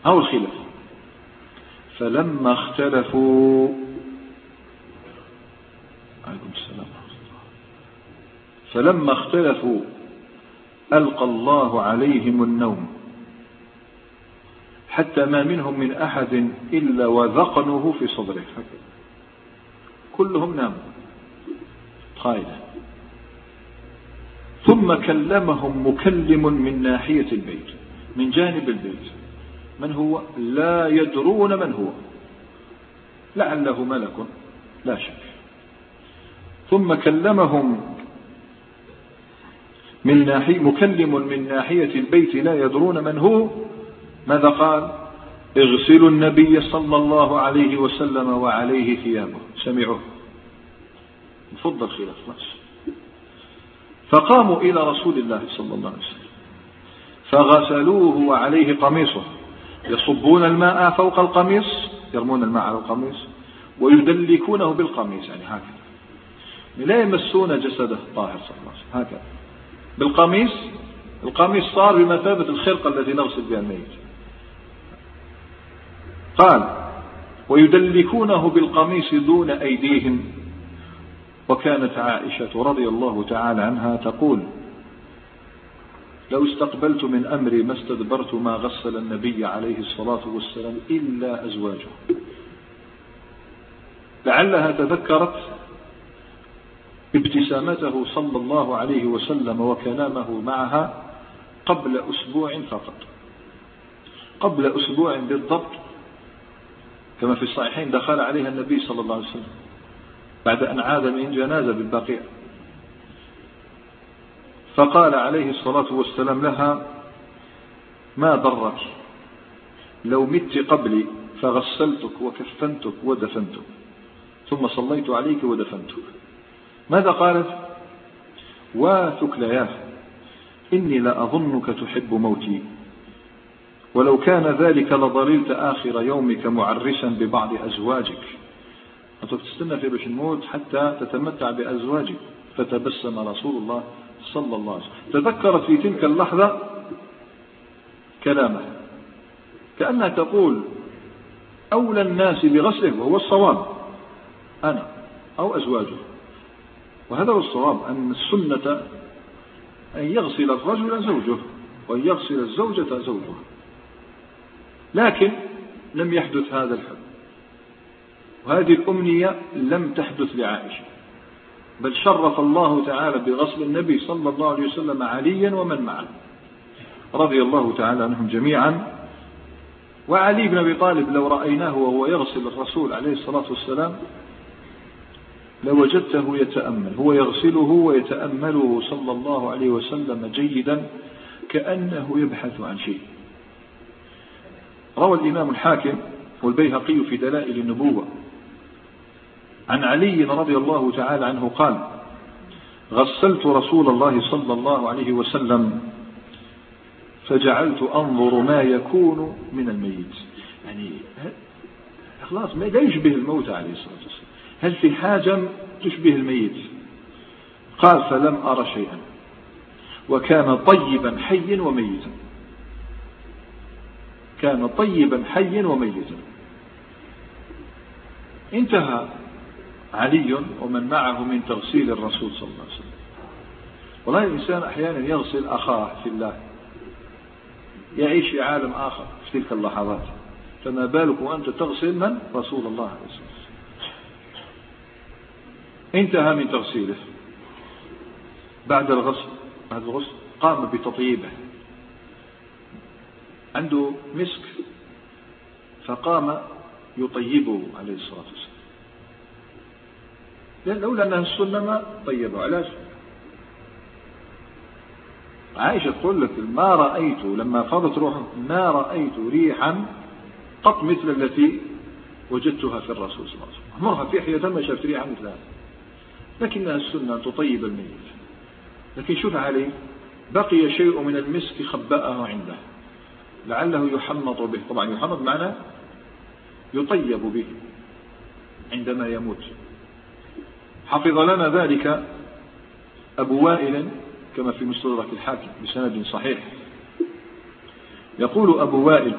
أو الخلاف. فلما اختلفوا عليكم السلام فلما اختلفوا ألقى الله عليهم النوم. حتى ما منهم من أحد إلا وذقنه في صدره. كلهم ناموا. قائلا ثم كلمهم مكلم من ناحية البيت من جانب البيت. من هو؟ لا يدرون من هو. لعله ملك لا شك. ثم كلمهم من ناحية مكلم من ناحية البيت لا يدرون من هو. ماذا قال؟ اغسلوا النبي صلى الله عليه وسلم وعليه ثيابه. سمعوه. فضل خلاف ناس فقاموا إلى رسول الله صلى الله عليه وسلم. فغسلوه وعليه قميصه. يصبون الماء فوق القميص يرمون الماء على القميص ويدلكونه بالقميص يعني هكذا. لا يمسون جسده الطاهر صلى الله عليه وسلم هكذا. بالقميص القميص صار بمثابة الخرقة التي نغسل بها الميت. قال ويدلكونه بالقميص دون أيديهم وكانت عائشة رضي الله تعالى عنها تقول لو استقبلت من أمري ما استدبرت ما غسل النبي عليه الصلاة والسلام إلا أزواجه. لعلها تذكرت ابتسامته صلى الله عليه وسلم وكلامه معها قبل أسبوع فقط. قبل أسبوع بالضبط كما في الصحيحين دخل عليها النبي صلى الله عليه وسلم. بعد أن عاد من جنازة بالبقيع. فقال عليه الصلاة والسلام لها ما ضرك؟ لو مت قبلي فغسلتك وكفنتك ودفنتك ثم صليت عليك ودفنتك. ماذا قالت؟ واثكلياه إني لأظنك تحب موتي ولو كان ذلك لضللت آخر يومك معرسا ببعض أزواجك. أنت تستنى في باش الموت حتى تتمتع بأزواجك فتبسم رسول الله صلى الله عليه وسلم. تذكرت في تلك اللحظة كلامه. كأنها تقول أولى الناس بغسله وهو الصواب. أنا أو أزواجه. وهذا هو الصواب أن السنة أن يغسل الرجل زوجه وأن يغسل الزوجة زوجها. لكن لم يحدث هذا الحب وهذه الأمنية لم تحدث لعائشة بل شرف الله تعالى بغسل النبي صلى الله عليه وسلم عليا ومن معه. رضي الله تعالى عنهم جميعا. وعلي بن أبي طالب لو رأيناه وهو يغسل الرسول عليه الصلاة والسلام لوجدته يتأمل هو يغسله ويتأمله صلى الله عليه وسلم جيدا كأنه يبحث عن شيء. روى الإمام الحاكم والبيهقي في دلائل النبوة عن علي رضي الله تعالى عنه قال غسلت رسول الله صلى الله عليه وسلم فجعلت أنظر ما يكون من الميت. يعني خلاص ما لا يشبه الموت عليه الصلاة والسلام. هل في حاجة تشبه الميت؟ قال فلم أرى شيئا. وكان طيبا حيا وميتا. كان طيبا حيا وميتا. انتهى. علي ومن معه من تغسيل الرسول صلى الله عليه وسلم. والله الإنسان أحيانا يغسل أخاه في الله يعيش في عالم آخر في تلك اللحظات. فما بالك وأنت تغسل من؟ رسول الله عليه وسلم. انتهى من تغسيله. بعد الغسل بعد الغسل قام بتطييبه. عنده مسك فقام يطيبه عليه الصلاة والسلام. لولا أنها السنة ما طيبه علاش؟ عائشة تقول لك ما رأيت لما فاضت روحه ما رأيت ريحا قط مثل التي وجدتها في الرسول صلى الله عليه وسلم. مرها في حياة ما شافت ريحا مثل هذا لكنها السنة تطيب الميت. لكن شوف عليه بقي شيء من المسك خبأه عنده. لعله يحمط به. طبعا يحمط معنى يطيب به عندما يموت. حفظ لنا ذلك أبو وائل كما في مستدرك الحاكم بسند صحيح. يقول أبو وائل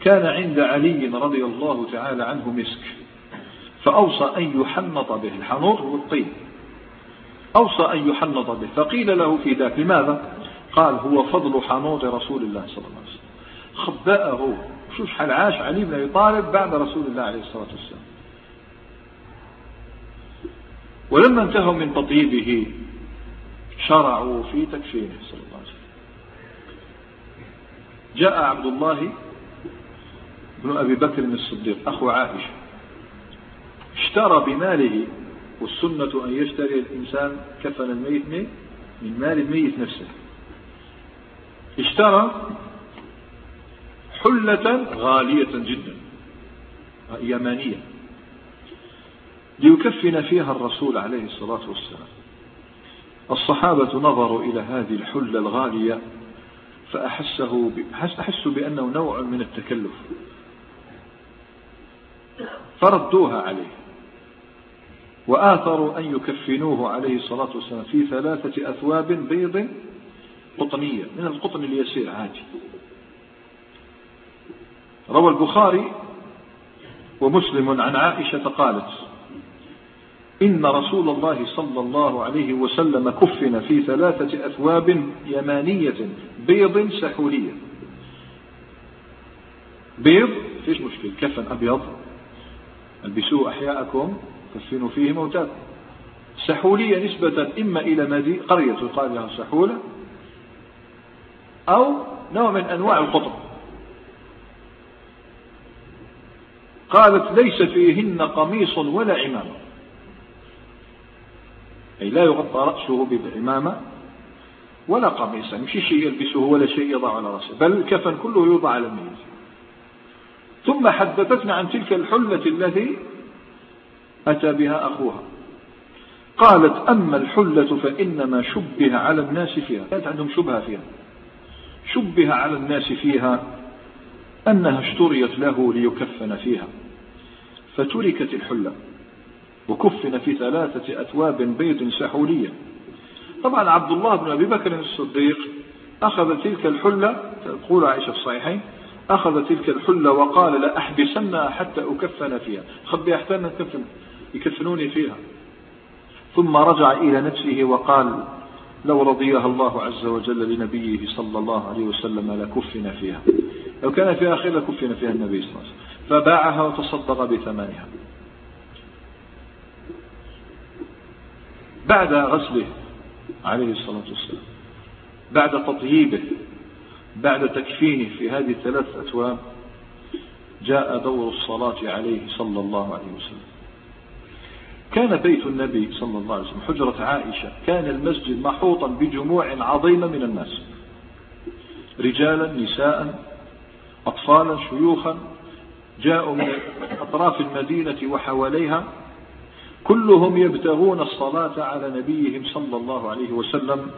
كان عند علي رضي الله تعالى عنه مسك فأوصى أن يحنط به الحنوط هو الطين أوصى أن يحنط به فقيل له في ذاك لماذا؟ قال هو فضل حنوط رسول الله صلى الله عليه وسلم. خبأه. شوف حال عاش علي بن أبي طالب بعد رسول الله عليه الصلاة والسلام. ولما انتهوا من تطيبه شرعوا في تكفينه صلى الله عليه وسلم. جاء عبد الله بن أبي بكر الصديق أخو عائشة. اشترى بماله والسنة أن يشتري الإنسان كفن الميت من مال الميت نفسه. اشترى حلة غالية جدا يمانية. ليكفن فيها الرسول عليه الصلاة والسلام. الصحابة نظروا إلى هذه الحلة الغالية فأحسه أحسوا بأنه نوع من التكلف. فردوها عليه. وآثروا أن يكفنوه عليه الصلاة والسلام في ثلاثة أثواب بيض قطنية من القطن اليسير عادي. روى البخاري ومسلم عن عائشة قالت إن رسول الله صلى الله عليه وسلم كفن في ثلاثة أثواب يمانية. بيض سحولية بيض فيش مشكل كفن أبيض. البسوه أحياءكم كفنوا فيه موتاكم. سحولية نسبة إما إلى مدي قرية يقال لها سحولة أو نوع من أنواع القطر قالت ليس فيهن قميص ولا عمامة أي لا يغطى رأسه بعمامة ولا قميصا مش شيء يلبسه ولا شيء يضع على رأسه بل الكفن كله يوضع على الميت ثم حدثتنا عن تلك الحلة التي أتى بها أخوها. قالت أما الحلة فإنما شبه على الناس فيها. كانت عندهم شبهة فيها. شبه على الناس فيها أنها اشتريت له ليكفن فيها. فتركت الحلة. وكفن في ثلاثة أثواب بيض سحولية طبعا عبد الله بن أبي بكر الصديق أخذ تلك الحلة تقول عائشة في الصحيحين أخذ تلك الحلة وقال لا أحبسنها حتى أكفن فيها. خبي أحتاج كفن يكفنوني فيها. ثم رجع إلى نفسه وقال لو رضيها الله عز وجل لنبيه صلى الله عليه وسلم لكفن فيها. لو كان فيها خير لكفن فيها النبي صلى الله عليه وسلم. فباعها وتصدق بثمنها. بعد غسله عليه الصلاة والسلام بعد تطييبه بعد تكفينه في هذه الثلاث أتواب جاء دور الصلاة عليه صلى الله عليه وسلم. كان بيت النبي صلى الله عليه وسلم حجرة عائشة كان المسجد محوطا بجموع عظيمة من الناس رجالا نساء أطفالا شيوخا جاءوا من أطراف المدينة وحواليها كلهم يبتغون الصلاة على نبيهم صلى الله عليه وسلم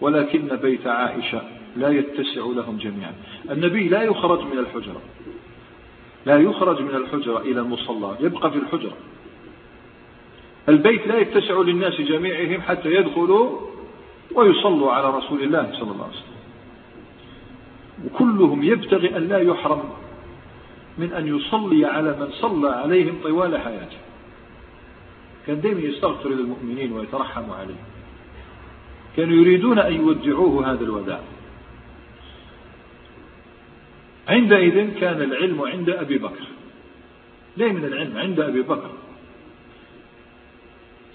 ولكن بيت عائشة لا يتسع لهم جميعا. النبي لا يخرج من الحجرة لا يخرج من الحجرة إلى المصلى يبقى في الحجرة. البيت لا يتسع للناس جميعهم حتى يدخلوا ويصلوا على رسول الله صلى الله عليه وسلم. وكلهم يبتغي أن لا يحرم من أن يصلي على من صلى عليهم طوال حياته. كان دائما يستغفر للمؤمنين ويترحم عليهم. كانوا يريدون أن يودعوه هذا الوداع. عندئذ كان العلم عند أبي بكر. ليه من العلم؟ عند أبي بكر.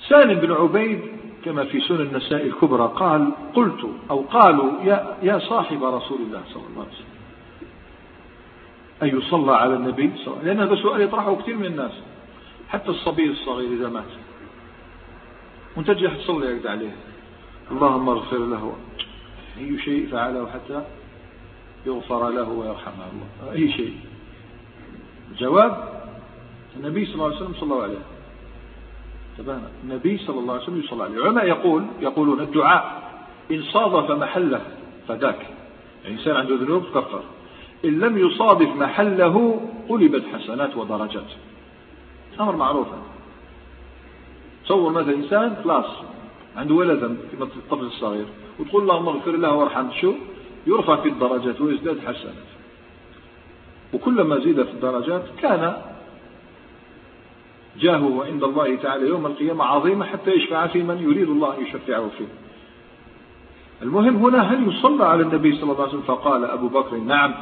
سالم بن عبيد كما في سنن النساء الكبرى قال قلت أو قالوا يا, يا صاحب رسول الله صلى الله عليه وسلم أن يصلى على النبي صلى الله عليه وسلم لأن هذا سؤال يطرحه كثير من الناس. حتى الصبي الصغير إذا مات. وانت تجي تصلي يقد عليه. اللهم اغفر له. أي شيء فعله حتى يغفر له ويرحمه الله. أي شيء. جواب؟ النبي صلى الله عليه وسلم صلى الله عليه تبانا النبي صلى الله عليه وسلم يصلى عليه. العلماء يقول يقولون الدعاء إن صادف محله فذاك. يعني إنسان عنده ذنوب كفر إن لم يصادف محله قلبت حسنات ودرجات. أمر معروف. تصور مثلا إنسان خلاص عنده ولدا كما الطفل الصغير وتقول اللهم اغفر له وارحمه شو؟ يرفع في الدرجات ويزداد حسنات وكلما زيد في الدرجات كان جاهه عند الله تعالى يوم القيامة عظيمة حتى يشفع في من يريد الله أن يشفعه فيه. المهم هنا هل يصلى على النبي صلى الله عليه وسلم؟ فقال أبو بكر نعم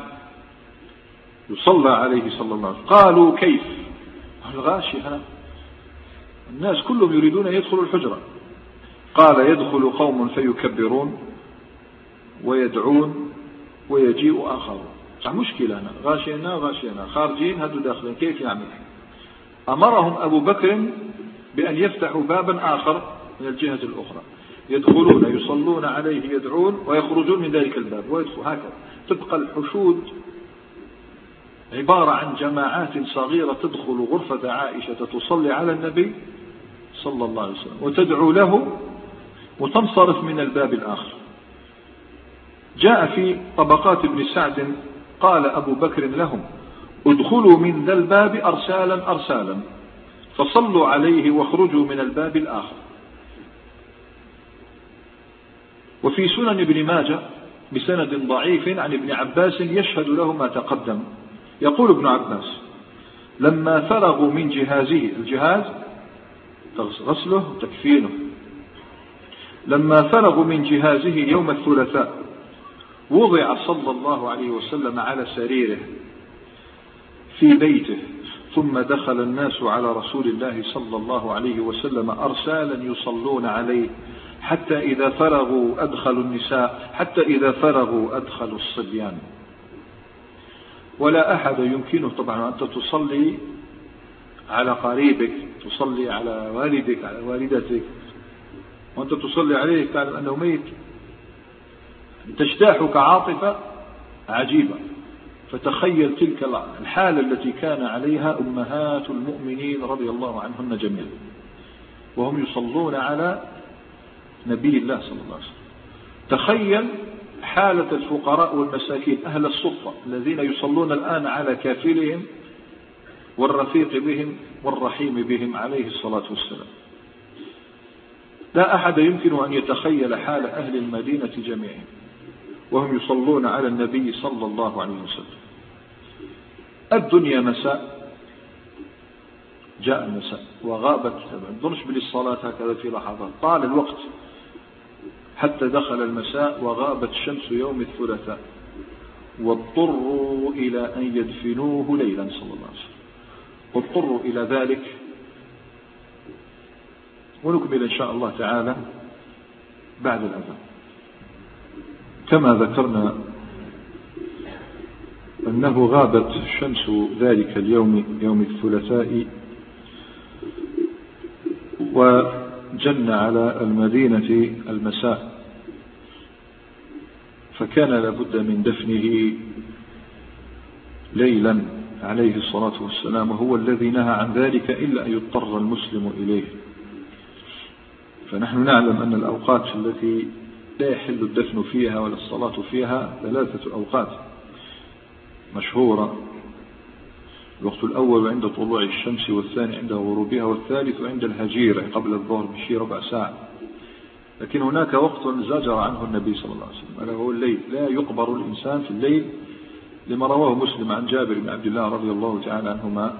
يصلى عليه صلى الله عليه وسلم. قالوا كيف؟ الغاشي هذا الناس كلهم يريدون أن يدخلوا الحجرة. قال يدخل قوم فيكبرون ويدعون ويجيء آخرون. مشكلة هنا. غاشينا غاشينا. خارجين هدو داخلين. كيف يعمل أمرهم أبو بكر بأن يفتحوا بابا آخر من الجهة الأخرى. يدخلون يصلون عليه يدعون ويخرجون من ذلك الباب. ويدخل هكذا. تبقى الحشود عبارة عن جماعات صغيرة تدخل غرفة عائشة تصلي على النبي صلى الله عليه وسلم وتدعو له وتنصرف من الباب الآخر. جاء في طبقات ابن سعد قال أبو بكر لهم ادخلوا من ذا الباب أرسالا أرسالا فصلوا عليه واخرجوا من الباب الآخر. وفي سنن ابن ماجه بسند ضعيف عن ابن عباس يشهد له ما تقدم. يقول ابن عباس لما فرغوا من جهازه الجهاز غسله تكفينه. لما فرغوا من جهازه يوم الثلاثاء وضع صلى الله عليه وسلم على سريره في بيته ثم دخل الناس على رسول الله صلى الله عليه وسلم أرسالا يصلون عليه حتى إذا فرغوا أدخلوا النساء حتى إذا فرغوا أدخلوا الصبيان. ولا أحد يمكنه طبعا أنت تصلي على قريبك تصلي على والدك على والدتك. وأنت تصلي عليه تعلم أنه ميت. تجتاحك عاطفة عجيبة. فتخيل تلك الحالة التي كان عليها أمهات المؤمنين رضي الله عنهن جميعا. وهم يصلون على نبي الله صلى الله عليه وسلم. تخيل حالة الفقراء والمساكين أهل السلطة الذين يصلون الآن على كافلهم والرفيق بهم والرحيم بهم عليه الصلاة والسلام. لا أحد يمكن أن يتخيل حال أهل المدينة جميعهم وهم يصلون على النبي صلى الله عليه وسلم. الدنيا مساء جاء المساء وغابت ما تظنش بالصلاة هكذا في لحظات. طال الوقت حتى دخل المساء وغابت شمس يوم الثلاثاء واضطروا إلى أن يدفنوه ليلا صلى الله عليه وسلم. واضطروا إلى ذلك. ونكمل إن شاء الله تعالى بعد الأذان. كما ذكرنا أنه غابت شمس ذلك اليوم يوم الثلاثاء وجن على المدينة المساء. فكان لابد من دفنه ليلا عليه الصلاة والسلام وهو الذي نهى عن ذلك إلا أن يضطر المسلم إليه. فنحن نعلم أن الأوقات التي لا يحل الدفن فيها ولا الصلاة فيها ثلاثة أوقات. مشهورة الوقت الأول عند طلوع الشمس والثاني عند غروبها والثالث عند الهجيرة قبل الظهر بشي ربع ساعة. لكن هناك وقت زجر عنه النبي صلى الله عليه وسلم. ألا هو الليل. لا يقبر الإنسان في الليل لما رواه مسلم عن جابر بن عبد الله رضي الله تعالى عنهما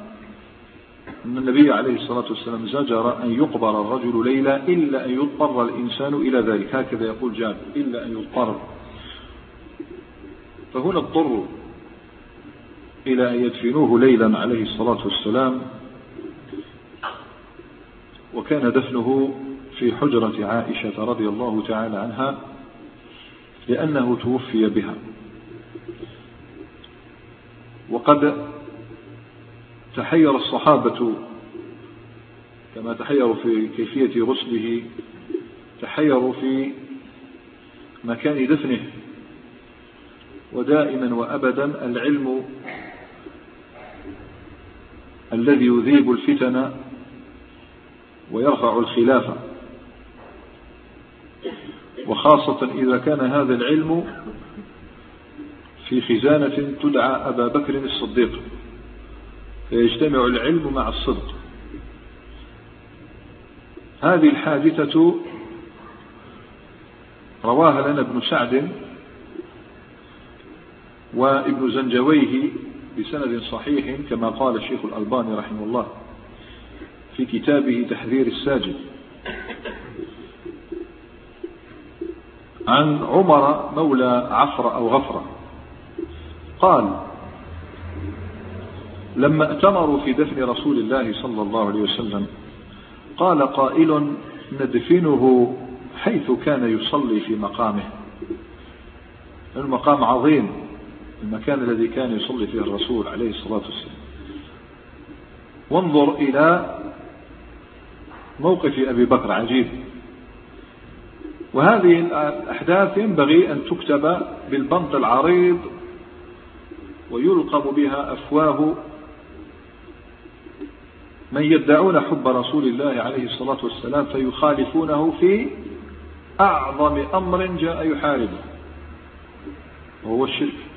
أن النبي عليه الصلاة والسلام زجر أن يقبر الرجل ليلا إلا أن يضطر الإنسان إلى ذلك. هكذا يقول جابر. إلا أن يضطر. فهنا اضطروا إلى أن يدفنوه ليلا عليه الصلاة والسلام وكان دفنه في حجرة عائشة رضي الله تعالى عنها لأنه توفي بها. وقد تحير الصحابة كما تحيروا في كيفية غسله تحيروا في مكان دفنه. ودائما وأبدا العلم الذي يذيب الفتن ويرفع الخلافة وخاصة إذا كان هذا العلم في خزانة تدعى أبا بكر الصديق فيجتمع العلم مع الصدق. هذه الحادثة رواها لنا ابن سعد وابن زنجويه بسند صحيح كما قال الشيخ الألباني رحمه الله في كتابه تحذير الساجد. عن عمر مولى عفر أو غفرة قال لما ائتمروا في دفن رسول الله صلى الله عليه وسلم قال قائل ندفنه حيث كان يصلي في مقامه. المقام عظيم. المكان الذي كان يصلي فيه الرسول عليه الصلاة والسلام. وانظر إلى موقف أبي بكر عجيب. وهذه الأحداث ينبغي أن تكتب بالبنط العريض ويلقم بها أفواه من يدعون حب رسول الله عليه الصلاة والسلام فيخالفونه في أعظم أمر جاء يحاربه وهو الشرك.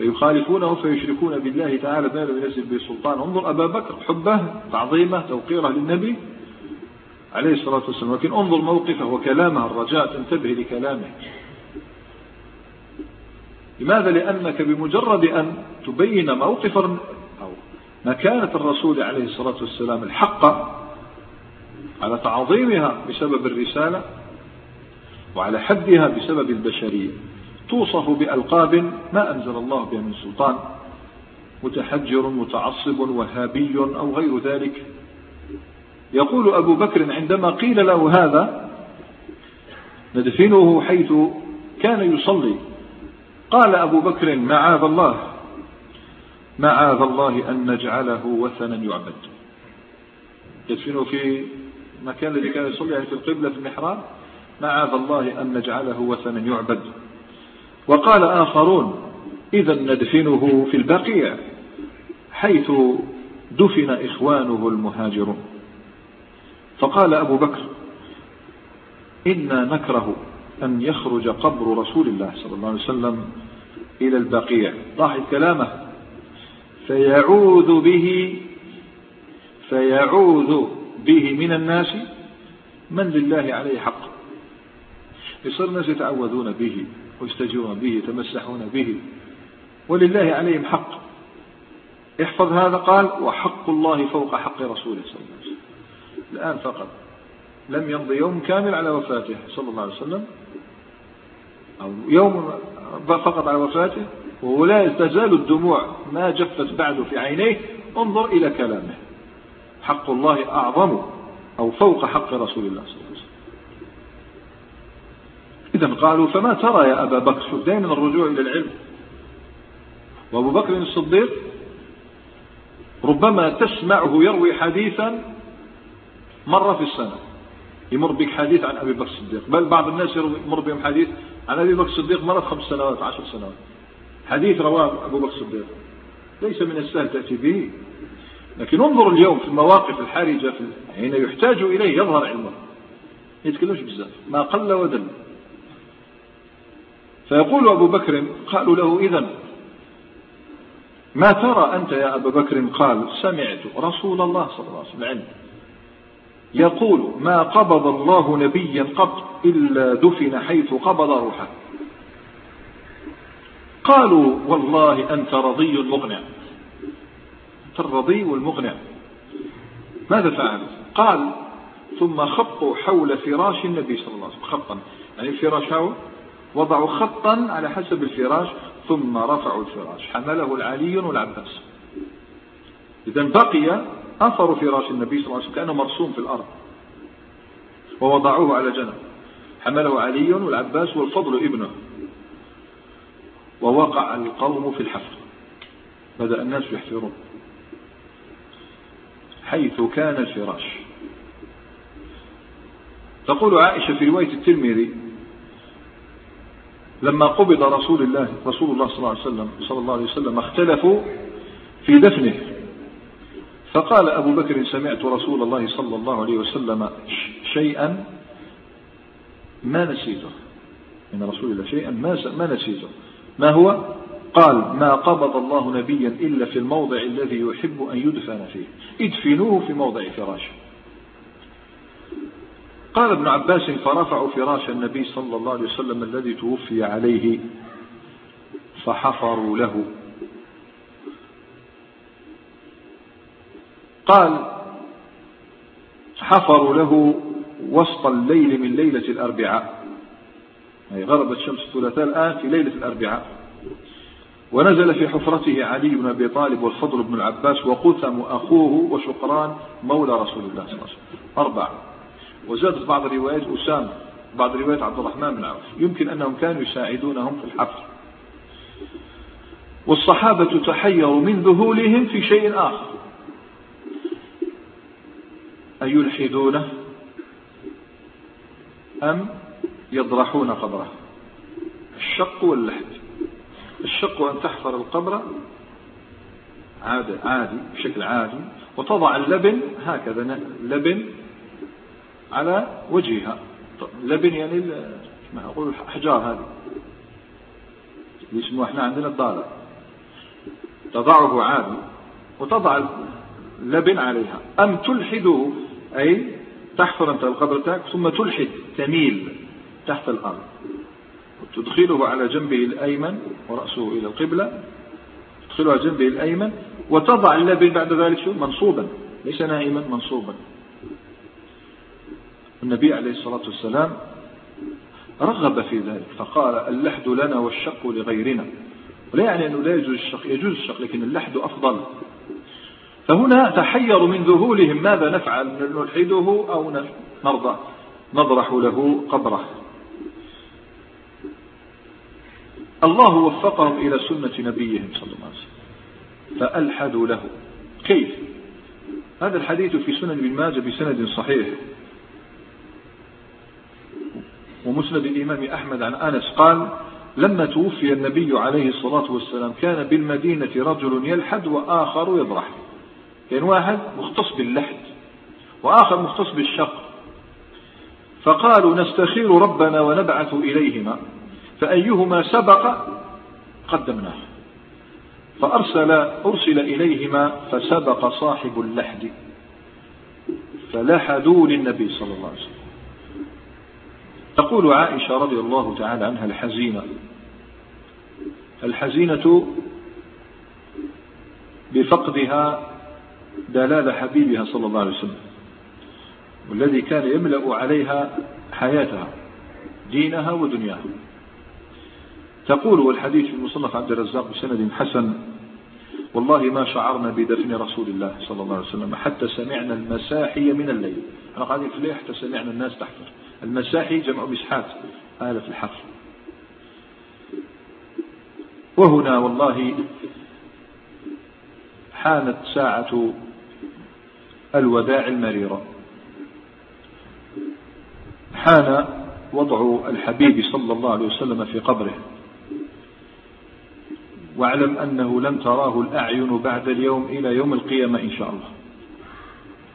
فيخالفونه فيشركون بالله تعالى ما لم ينزل به سلطان انظر أبا بكر حبه تعظيمه توقيره للنبي عليه الصلاة والسلام. لكن انظر موقفه وكلامه الرجاء تنتبه لكلامه. لماذا؟ لأنك بمجرد أن تبين موقف أو مكانة الرسول عليه الصلاة والسلام الحق على تعظيمها بسبب الرسالة وعلى حدها بسبب البشرية. توصف بألقاب ما أنزل الله بها من سلطان متحجر متعصب وهابي أو غير ذلك. يقول أبو بكر عندما قيل له هذا ندفنه حيث كان يصلي. قال أبو بكر معاذ الله معاذ الله أن نجعله وثنا يعبد. يدفنه في المكان الذي كان يصلي يعني في القبلة في المحراب معاذ الله أن نجعله وثنا يعبد. وقال آخرون إذا ندفنه في البقيع حيث دفن إخوانه المهاجرون. فقال أبو بكر إنا نكره أن يخرج قبر رسول الله صلى الله عليه وسلم إلى البقيع. لاحظ كلامه. فيعوذ به فيعوذ به من الناس من لله عليه حق. يصير الناس يتعوذون به. ويستجيرون به يتمسحون به. ولله عليهم حق. احفظ هذا قال وحق الله فوق حق رسوله صلى الله عليه وسلم. الآن فقط. لم يمضي يوم كامل على وفاته صلى الله عليه وسلم. أو يوم فقط على وفاته. ولا تزال الدموع. ما جفت بعد في عينيه. انظر إلى كلامه. حق الله أعظم أو فوق حق رسول الله صلى الله عليه وسلم. إذا قالوا فما ترى يا أبا بكر شوف دائما الرجوع إلى العلم. وأبو بكر الصديق ربما تسمعه يروي حديثا مرة في السنة يمر بك حديث عن أبي بكر الصديق. بل بعض الناس يمر بهم حديث عن أبي بكر الصديق مرة خمس سنوات عشر سنوات. حديث رواه أبو بكر الصديق. ليس من السهل تأتي به. لكن انظر اليوم في المواقف الحرجة حين يحتاج إليه يظهر علمه. يتكلمش بزاف. ما قل ودل. فيقول أبو بكر قالوا له إذا ما ترى أنت يا أبا بكر؟ قال سمعت رسول الله صلى الله عليه وسلم. يقول ما قبض الله نبيا قط إلا دفن حيث قبض روحه. قالوا والله أنت رضي مقنع. أنت الرضي والمقنع. ماذا فعل؟ قال ثم خطوا حول فراش النبي صلى الله عليه وسلم. خطا يعني الفراش هو وضعوا خطا على حسب الفراش ثم رفعوا الفراش. حمله العلي والعباس. إذا بقي أثر فراش النبي صلى الله عليه وسلم كأنه مرسوم في الأرض. ووضعوه على جنب. حمله علي والعباس والفضل ابنه. ووقع القوم في الحفر. بدأ الناس يحفرون. حيث كان الفراش. تقول عائشة في رواية الترمذي لما قبض رسول الله رسول الله صلى الله عليه وسلم صلى الله عليه وسلم اختلفوا في دفنه. فقال أبو بكر سمعت رسول الله صلى الله عليه وسلم شيئا ما نسيته. من رسول الله شيئا ما ما نسيته. ما هو؟ قال ما قبض الله نبيا إلا في الموضع الذي يحب أن يدفن فيه. ادفنوه في موضع فراشه. قال ابن عباس فرفعوا فراش النبي صلى الله عليه وسلم الذي توفي عليه فحفروا له. قال حفروا له وسط الليل من ليلة الأربعاء. أي غربت شمس الثلاثاء الآن في ليلة الأربعاء. ونزل في حفرته علي بن أبي طالب والفضل بن العباس وقثم أخوه وشقران مولى رسول الله صلى الله عليه وسلم. أربعة. وزادت بعض الروايات أسامة بعض روايات عبد الرحمن بن عوف. يمكن أنهم كانوا يساعدونهم في الحفر والصحابة تحيروا من ذهولهم في شيء آخر. أن يلحدونه أم يضرحون قبره؟ الشق واللحد. الشق أن تحفر القبر عادي عادي بشكل عادي وتضع اللبن هكذا لبن على وجهها. لبن يعني ما أقول الأحجار هذه اللي يسموها إحنا عندنا الضالة تضعه عادي وتضع اللبن عليها. أم تلحده أي تحفر أنت القبر تاعك ثم تلحد تميل تحت الأرض. وتدخله على جنبه الأيمن ورأسه إلى القبلة. تدخله على جنبه الأيمن وتضع اللبن بعد ذلك شو؟ منصوبا. ليس نائما منصوبا. النبي عليه الصلاة والسلام رغب في ذلك فقال اللحد لنا والشق لغيرنا. ولا يعني أنه لا يجوز الشق يجوز الشق لكن اللحد أفضل. فهنا تحيروا من ذهولهم ماذا نفعل نلحده أو نرضى نضرح له قبره. الله وفقهم إلى سنة نبيهم صلى الله عليه وسلم. فألحدوا له. كيف؟ هذا الحديث في سنن ابن ماجه بسند صحيح. ومسند الإمام أحمد عن أنس قال لما توفي النبي عليه الصلاة والسلام كان بالمدينة رجل يلحد وآخر يضرح كان واحد مختص باللحد وآخر مختص بالشق. فقالوا نستخير ربنا ونبعث إليهما فأيهما سبق قدمناه. فأرسل أرسل إليهما فسبق صاحب اللحد فلحدوا للنبي صلى الله عليه وسلم. تقول عائشة رضي الله تعالى عنها الحزينة. الحزينة بفقدها دلال حبيبها صلى الله عليه وسلم والذي كان يملأ عليها حياتها دينها ودنياها. تقول والحديث في المصنف عبد الرزاق بسند حسن والله ما شعرنا بدفن رسول الله صلى الله عليه وسلم حتى سمعنا المساحي من الليل. إحنا قاعدين في الليل حتى سمعنا الناس تحفر المساحي جمع مسحات آلة الحفر وهنا والله حانت ساعة الوداع المريرة. حان وضع الحبيب صلى الله عليه وسلم في قبره. واعلم أنه لن تراه الأعين بعد اليوم إلى يوم القيامة إن شاء الله.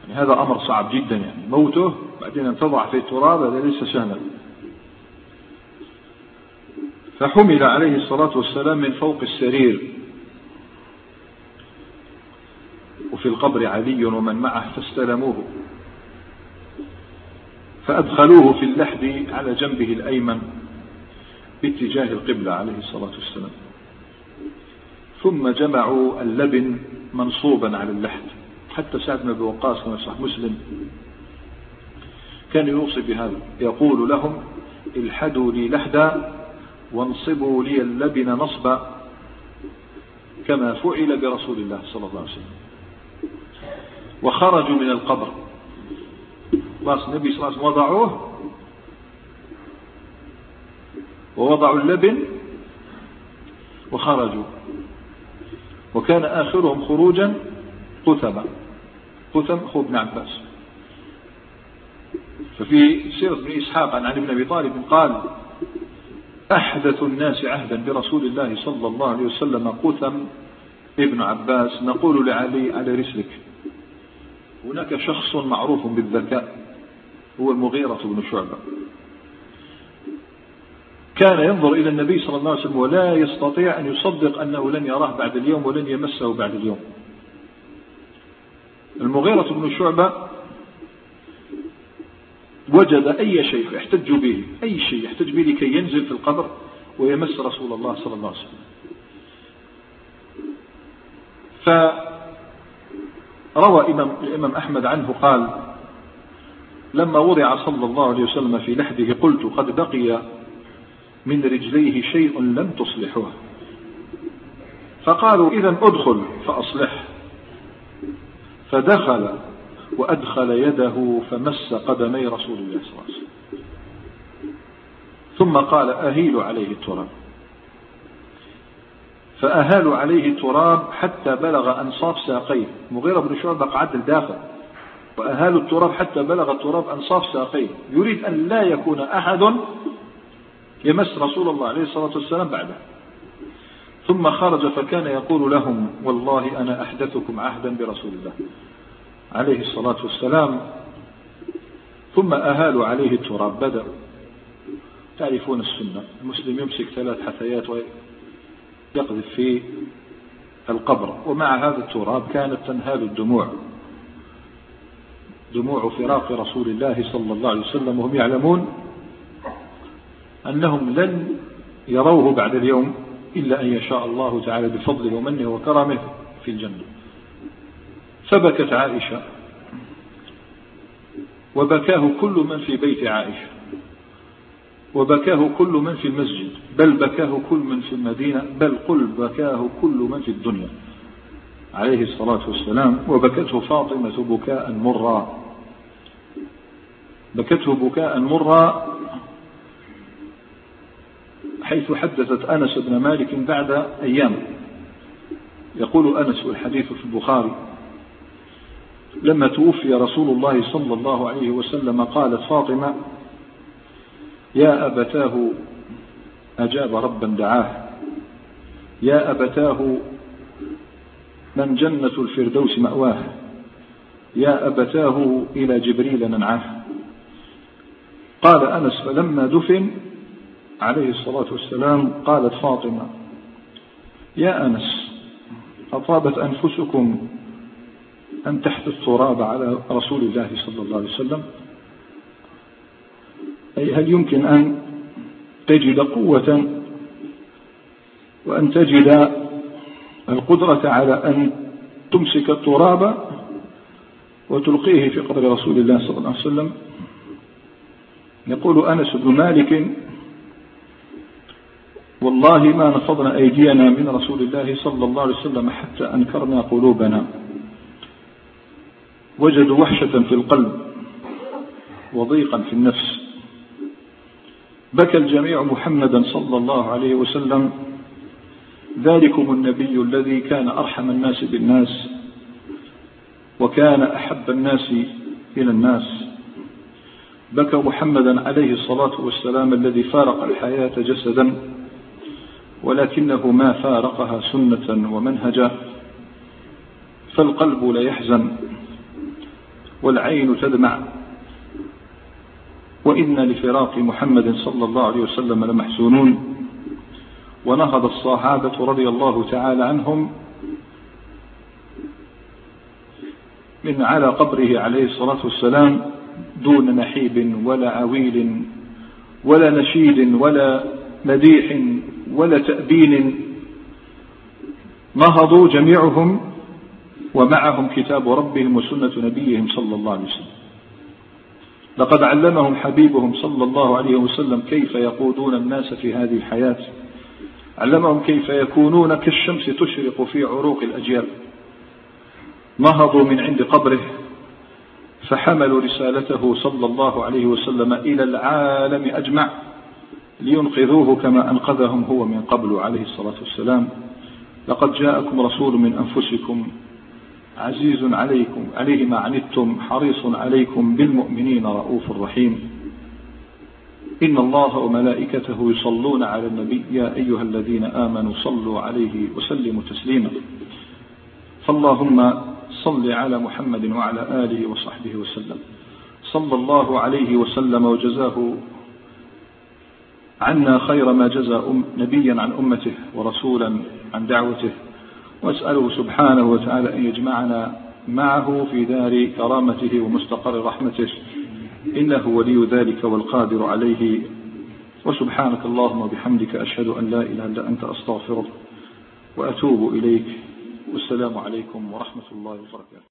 يعني هذا أمر صعب جدا يعني موته بعدين أن تضع في التراب هذا ليس سهلا فحمل عليه الصلاة والسلام من فوق السرير. وفي القبر علي ومن معه فاستلموه. فأدخلوه في اللحد على جنبه الأيمن باتجاه القبلة عليه الصلاة والسلام. ثم جمعوا اللبن منصوبا على اللحد. حتى سعد بن أبي وقاص كما صح مسلم كان يوصي بهذا يقول لهم الحدوا لي لحدا وانصبوا لي اللبن نصبا كما فعل برسول الله صلى الله عليه وسلم. وخرجوا من القبر. خلاص النبي صلى الله عليه وسلم وضعوه ووضعوا اللبن وخرجوا. وكان آخرهم خروجا قثما قثم أخو ابن عباس ففي سيرة ابن إسحاق عن علي بن أبي طالب قال أحدث الناس عهدا برسول الله صلى الله عليه وسلم قثم ابن عباس نقول لعلي على رسلك. هناك شخص معروف بالذكاء هو المغيرة بن شعبة. كان ينظر إلى النبي صلى الله عليه وسلم ولا يستطيع أن يصدق أنه لن يراه بعد اليوم ولن يمسه بعد اليوم. المغيرة بن شعبة وجد أي شيء يحتج به أي شيء يحتج به لكي ينزل في القبر ويمس رسول الله صلى الله عليه وسلم. فروى إمام, الإمام أحمد عنه قال لما وضع صلى الله عليه وسلم في لحده قلت قد بقي من رجليه شيء لم تصلحه فقالوا إذا ادخل فأصلح فدخل وأدخل يده فمس قدمي رسول الله صلى الله عليه وسلم. ثم قال أهيل عليه التراب. فأهالوا عليه التراب حتى بلغ أنصاف ساقيه. مغيرة بن شعبة قعد الداخل. وأهالوا التراب حتى بلغ التراب أنصاف ساقيه. يريد أن لا يكون أحد يمس رسول الله عليه الصلاة والسلام بعده. ثم خرج فكان يقول لهم والله أنا أحدثكم عهدا برسول الله. عليه الصلاة والسلام ثم أهالوا عليه التراب بدأوا تعرفون السنة المسلم يمسك ثلاث حثيات ويقذف في القبر ومع هذا التراب كانت تنهال الدموع دموع فراق رسول الله صلى الله عليه وسلم وهم يعلمون أنهم لن يروه بعد اليوم إلا أن يشاء الله تعالى بفضله ومنه وكرمه في الجنة. فبكت عائشة. وبكاه كل من في بيت عائشة. وبكاه كل من في المسجد. بل بكاه كل من في المدينة. بل قل بكاه كل من في الدنيا. عليه الصلاة والسلام. وبكته فاطمة بكاء مرا بكته بكاء مرا حيث حدثت أنس بن مالك بعد أيام. يقول أنس والحديث في البخاري. لما توفي رسول الله صلى الله عليه وسلم قالت فاطمة يا أبتاه أجاب ربا دعاه يا أبتاه من جنة الفردوس مأواه يا أبتاه إلى جبريل ننعاه. قال أنس فلما دفن عليه الصلاة والسلام قالت فاطمة يا أنس أطابت أنفسكم أن تحت التراب على رسول الله صلى الله عليه وسلم. أي هل يمكن أن تجد قوة وأن تجد القدرة على أن تمسك التراب وتلقيه في قبر رسول الله صلى الله عليه وسلم؟ يقول أنس بن مالك والله ما نفضنا أيدينا من رسول الله صلى الله عليه وسلم حتى أنكرنا قلوبنا. وجدوا وحشة في القلب وضيقا في النفس. بكى الجميع محمدا صلى الله عليه وسلم. ذلكم النبي الذي كان أرحم الناس بالناس وكان أحب الناس إلى الناس. بكى محمدا عليه الصلاة والسلام الذي فارق الحياة جسدا ولكنه ما فارقها سنة ومنهجا فالقلب لا يحزن. والعين تدمع. وإن لفراق محمد صلى الله عليه وسلم لمحزونون. ونهض الصحابة رضي الله تعالى عنهم من على قبره عليه الصلاة والسلام دون نحيب ولا عويل ولا نشيد ولا مديح ولا تأبين. نهضوا جميعهم ومعهم كتاب ربهم وسنة نبيهم صلى الله عليه وسلم. لقد علمهم حبيبهم صلى الله عليه وسلم كيف يقودون الناس في هذه الحياة. علمهم كيف يكونون كالشمس تشرق في عروق الأجيال. نهضوا من عند قبره فحملوا رسالته صلى الله عليه وسلم إلى العالم أجمع لينقذوه كما أنقذهم هو من قبل عليه الصلاة والسلام. لقد جاءكم رسول من أنفسكم عزيز عليكم عليه ما عنتم حريص عليكم بالمؤمنين رؤوف رحيم. إن الله وملائكته يصلون على النبي يا أيها الذين آمنوا صلوا عليه وسلموا تسليما. فاللهم صل على محمد وعلى آله وصحبه وسلم. صلى الله عليه وسلم وجزاه عنا خير ما جزى نبيا عن أمته ورسولا عن دعوته. واسأله سبحانه وتعالى أن يجمعنا معه في دار كرامته ومستقر رحمته. إنه ولي ذلك والقادر عليه. وسبحانك اللهم وبحمدك أشهد أن لا إله إلا أنت أستغفرك وأتوب إليك. والسلام عليكم ورحمة الله وبركاته.